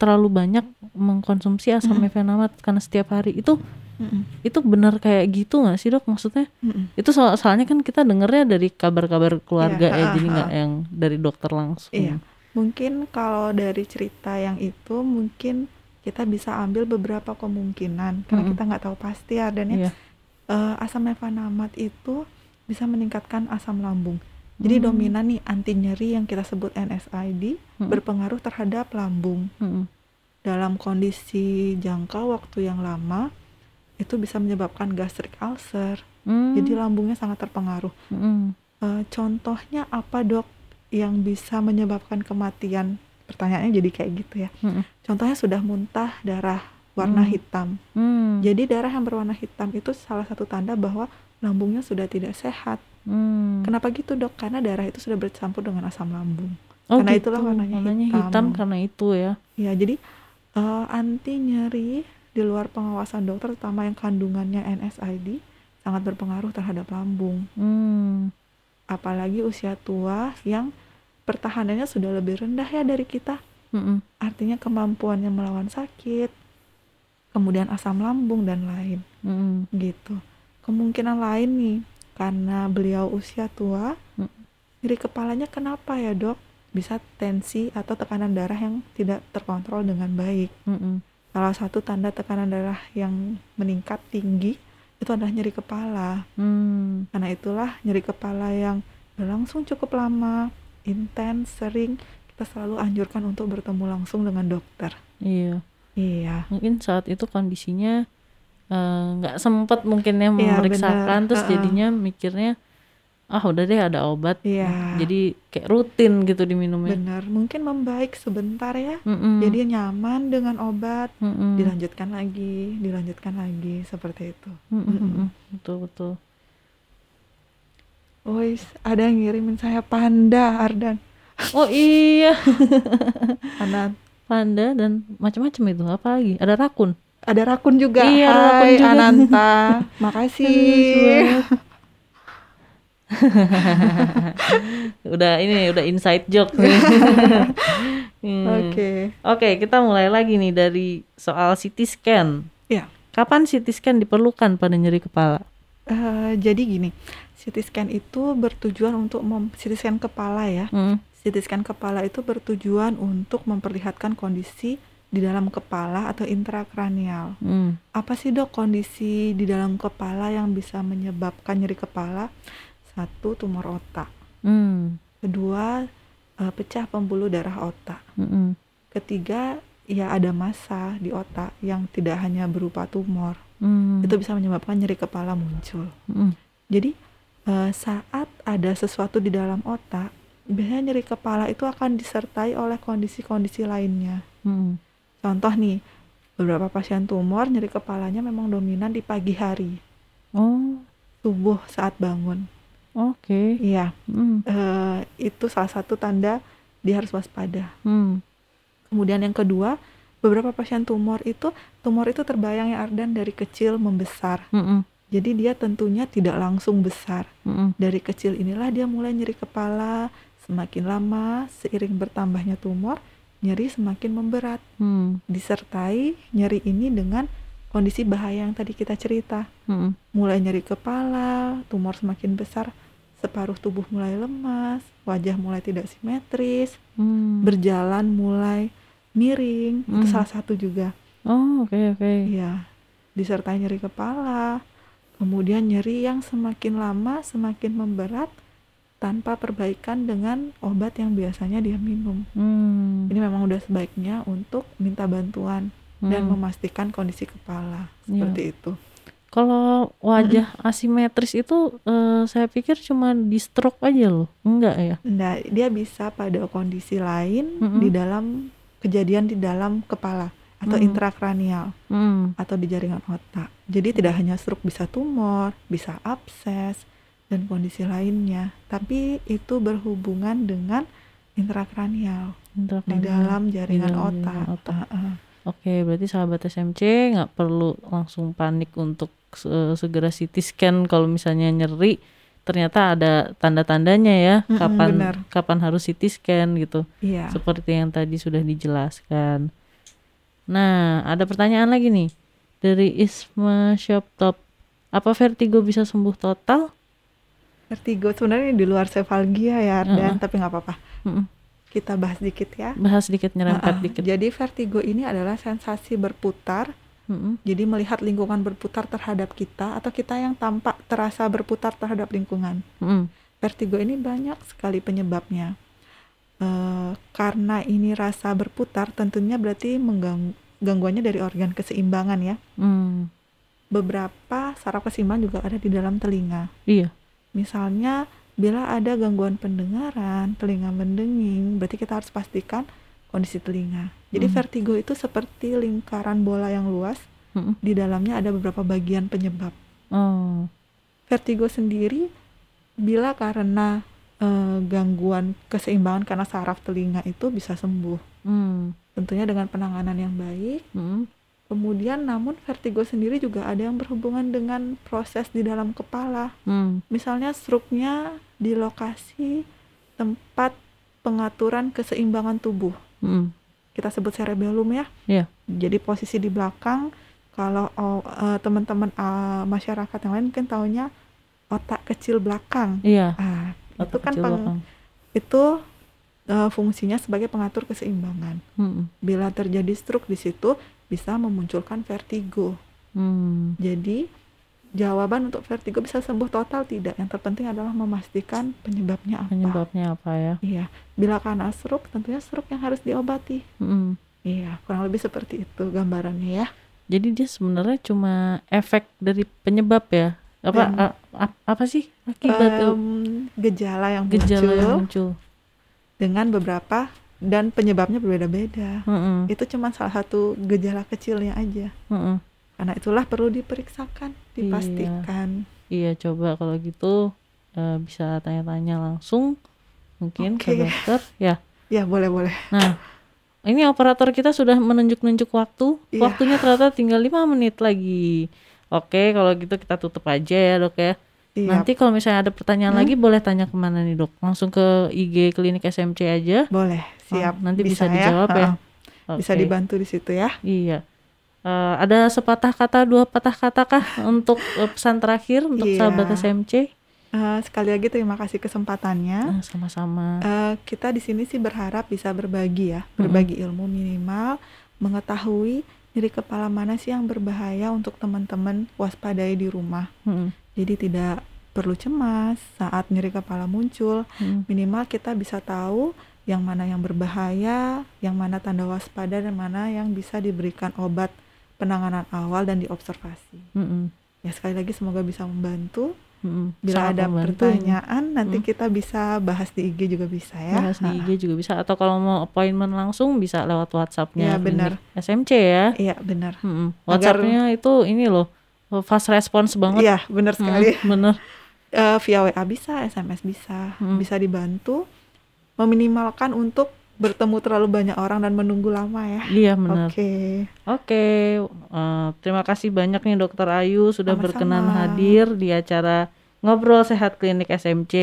terlalu banyak mengkonsumsi asam Mm-mm. mefenamat karena setiap hari itu Mm-mm. itu benar kayak gitu nggak sih dok maksudnya Mm-mm. itu soal soalnya kan kita dengernya dari kabar-kabar keluarga Iya, ya ha, jadi nggak yang dari dokter langsung Iya. Mungkin kalau dari cerita yang itu mungkin kita bisa ambil beberapa kemungkinan karena Mm-mm. kita nggak tahu pasti ya dan ya Iya. eh, asam mefanamat itu bisa meningkatkan asam lambung. Jadi Hmm. dominan nih anti nyeri yang kita sebut NSAID Mm-mm. berpengaruh terhadap lambung. Mm-mm. Dalam kondisi jangka waktu yang lama itu bisa menyebabkan gastric ulcer. Hmm. Jadi lambungnya sangat terpengaruh. Mm-mm. Eh, contohnya apa dok yang bisa menyebabkan kematian? Pertanyaannya jadi kayak gitu ya. Mm-mm. Contohnya sudah muntah darah warna Hmm. hitam. Hmm. Jadi darah yang berwarna hitam itu salah satu tanda bahwa lambungnya sudah tidak sehat. Hmm. Kenapa gitu dok? Karena darah itu sudah bercampur dengan asam lambung. Oh, karena gitu. itulah warnanya hitam. hitam. karena itu ya Ya jadi eh, anti nyeri di luar pengawasan dokter, terutama yang kandungannya NSAID sangat berpengaruh terhadap lambung. hmm. Apalagi usia tua yang pertahanannya sudah lebih rendah ya dari kita. Mm-mm. Artinya kemampuannya melawan sakit, kemudian asam lambung dan lain Mm-mm. gitu. Kemungkinan lain nih karena beliau usia tua, nyeri kepalanya kenapa ya dok? bisa tensi atau tekanan darah yang tidak terkontrol dengan baik. Mm-mm. Salah satu tanda tekanan darah yang meningkat tinggi itu adalah nyeri kepala. Hmm. Karena itulah nyeri kepala yang berlangsung cukup lama, intens, sering kita selalu anjurkan untuk bertemu langsung dengan dokter. Iya. Iya. Mungkin saat itu kondisinya eh, nggak sempet mungkin ya Iya, memeriksakan bener. terus Heeh. jadinya mikirnya ah udah deh ada obat. Iya. Jadi kayak rutin gitu diminumnya. Benar, mungkin membaik sebentar ya. Mm-mm. Jadi nyaman dengan obat, Mm-mm. dilanjutkan lagi, dilanjutkan lagi seperti itu. Mm-mm, mm-mm. Betul betul. Wis, ada yang ngirimin saya panda Ardan. Oh iya, Anak panda dan macam-macam itu apa lagi? Ada rakun. Ada rakun juga. Iya, ada rakun Hai juga. Ananta. Makasih. udah ini udah inside joke nih. Hmm. Oke. Oke, kita mulai lagi nih dari soal CT scan. Ya. Kapan CT scan diperlukan pada nyeri kepala? Eh, jadi gini, CT scan itu bertujuan untuk mem CT scan kepala ya. Hmm. CT scan kepala itu bertujuan untuk memperlihatkan kondisi di dalam kepala atau intrakranial. Hmm. Apa sih dok kondisi di dalam kepala yang bisa menyebabkan nyeri kepala? Satu, tumor otak. Hmm. Kedua, eh, pecah pembuluh darah otak. Mm-mm. Ketiga, ya ada massa di otak yang tidak hanya berupa tumor. Hmm. Itu bisa menyebabkan nyeri kepala muncul. Mm-mm. Jadi eh, saat ada sesuatu di dalam otak, biasanya nyeri kepala itu akan disertai oleh kondisi-kondisi lainnya. Mm. Contoh nih, beberapa pasien tumor nyeri kepalanya memang dominan di pagi hari, Oh, subuh saat bangun. oke. Iya, Mm. eh, itu salah satu tanda dia harus waspada. Mm. Kemudian yang kedua, beberapa pasien tumor itu tumor itu terbayang ya Ardan dari kecil membesar. Mm-mm. Jadi dia tentunya tidak langsung besar. Mm-mm. Dari kecil inilah dia mulai nyeri kepala, semakin lama seiring bertambahnya tumor, nyeri semakin memberat. Mm. Disertai nyeri ini dengan kondisi bahaya yang tadi kita cerita. Mm-mm. Mulai nyeri kepala, tumor semakin besar, separuh tubuh mulai lemas, wajah mulai tidak simetris, Mm. berjalan mulai miring, itu Hmm. salah satu juga. Oh, oke oke. Iya, disertai nyeri kepala, kemudian nyeri yang semakin lama semakin memberat tanpa perbaikan dengan obat yang biasanya dia minum. Hmm. Ini memang udah sebaiknya untuk minta bantuan dan Hmm. memastikan kondisi kepala Iya. seperti itu. Kalau wajah asimetris itu eh, saya pikir cuma di stroke aja loh. Enggak ya? Nah, dia bisa pada kondisi lain Mm-mm. di dalam kejadian di dalam kepala atau Mm. intrakranial. Hmm. atau di jaringan otak. Jadi tidak hanya stroke bisa tumor, bisa abses dan kondisi lainnya, tapi itu berhubungan dengan intrakranial di Intrakranial. dalam jaringan dalam otak. jaringan otak. Heeh. Oke, berarti sahabat SMC nggak perlu langsung panik untuk se- segera CT scan kalau misalnya nyeri. Ternyata ada tanda-tandanya ya, Mm-mm, kapan benar. kapan harus CT scan gitu. Iya. Seperti yang tadi sudah dijelaskan. Nah, ada pertanyaan lagi nih dari Isma Shoptop. Apa vertigo bisa sembuh total? Vertigo sebenarnya di luar sefalgia ya, Ardan, Heeh. tapi nggak apa-apa. Mm-mm. Kita bahas dikit ya. Bahas sedikit nyerempet Heeh. dikit. Jadi vertigo ini adalah sensasi berputar. Mm-mm. Jadi melihat lingkungan berputar terhadap kita atau kita yang tampak terasa berputar terhadap lingkungan. Mm-mm. Vertigo ini banyak sekali penyebabnya. Eh, karena ini rasa berputar, tentunya berarti mengganggu gangguannya dari organ keseimbangan ya. Mm. Beberapa saraf keseimbangan juga ada di dalam telinga. Iya. Misalnya, bila ada gangguan pendengaran, telinga mendenging, berarti kita harus pastikan kondisi telinga. Jadi Hmm. vertigo itu seperti lingkaran bola yang luas, Mm-mm. di dalamnya ada beberapa bagian penyebab. Oh. vertigo sendiri bila karena eh, gangguan keseimbangan karena saraf telinga itu bisa sembuh Mm. tentunya dengan penanganan yang baik Mm. Kemudian namun vertigo sendiri juga ada yang berhubungan dengan proses di dalam kepala Mm. misalnya struknya di lokasi tempat pengaturan keseimbangan tubuh Mm. kita sebut cerebellum ya Iya. jadi posisi di belakang kalau eh, teman-teman eh, masyarakat yang lain mungkin taunya otak kecil belakang Iya. ah itu otak kan kecil peng- belakang. itu eh, fungsinya sebagai pengatur keseimbangan. Mm-mm. Bila terjadi stroke di situ bisa memunculkan vertigo. Hmm. Jadi jawaban untuk vertigo bisa sembuh total tidak. Yang terpenting adalah memastikan penyebabnya apa. Penyebabnya apa ya? Iya. Bila karena stroke, tentunya stroke yang harus diobati. Mm-mm. Iya, kurang lebih seperti itu gambarannya ya. Jadi dia sebenarnya cuma efek dari penyebab ya? Apa Dan- a- a- apa sih akibat? Em, gejala yang gejala muncul yang muncul? dengan beberapa dan penyebabnya berbeda-beda. Mm-mm. Itu cuma salah satu gejala kecilnya aja. Mm-mm. Karena itulah perlu diperiksakan, dipastikan. Iya coba kalau gitu eh, bisa tanya-tanya langsung mungkin ke Oke. dokter ya. Ya, boleh-boleh. Nah ini operator kita sudah menunjuk-nunjuk waktu. Iya. Waktunya ternyata tinggal lima menit lagi. Oke kalau gitu kita tutup aja ya dok ya. Iya, Nanti kalau misalnya ada pertanyaan Hmm. lagi boleh tanya ke mana nih dok? Langsung ke IG klinik SMC aja. boleh. Siap. Oh, nanti bisa, ya. dijawab ya. Ha-ha. Bisa Oke. dibantu di situ ya. Iya. Eh, ada sepatah kata, dua patah kata kah untuk eh, pesan terakhir untuk Iya. sahabat SMC? Eh, sekali lagi terima kasih kesempatannya. Sama-sama. Eh, kita di sini sih berharap bisa berbagi ya, berbagi ilmu minimal, mengetahui nyeri kepala mana sih yang berbahaya untuk teman-teman waspadai di rumah. Mm-mm. Jadi tidak perlu cemas saat nyeri kepala muncul. Mm. Minimal kita bisa tahu yang mana yang berbahaya, yang mana tanda waspada dan mana yang bisa diberikan obat penanganan awal dan diobservasi. Mm-mm. Ya sekali lagi semoga bisa membantu. Mm-mm. Bila Sangat ada membantu. pertanyaan nanti Hmm. kita bisa bahas di IG juga bisa ya. Bahas di. IG juga bisa atau kalau mau appointment langsung bisa lewat WhatsAppnya Ya, benar. SMC ya. Iya benar. Agar- WhatsAppnya itu ini loh fast response banget. Iya benar Mm, sekali. bener. Eh, via WA bisa, SMS bisa, Hmm. bisa dibantu meminimalkan untuk bertemu terlalu banyak orang dan menunggu lama ya. Iya benar. Oke. Oke, eh, terima kasih banyak nih Dokter Ayu sudah Sama-sama. berkenan hadir di acara ngobrol sehat klinik SMC.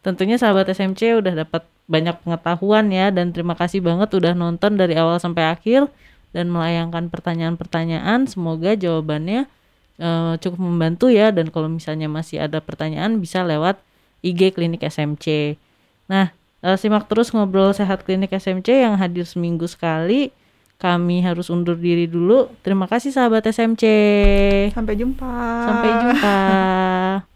Tentunya sahabat SMC udah dapat banyak pengetahuan ya dan terima kasih banget udah nonton dari awal sampai akhir dan melayangkan pertanyaan-pertanyaan. Semoga jawabannya eh, cukup membantu ya dan kalau misalnya masih ada pertanyaan bisa lewat IG klinik SMC. Nah, eh, simak terus ngobrol sehat klinik SMC yang hadir seminggu sekali kami harus undur diri dulu. Terima kasih sahabat SMC. Sampai jumpa. Sampai jumpa.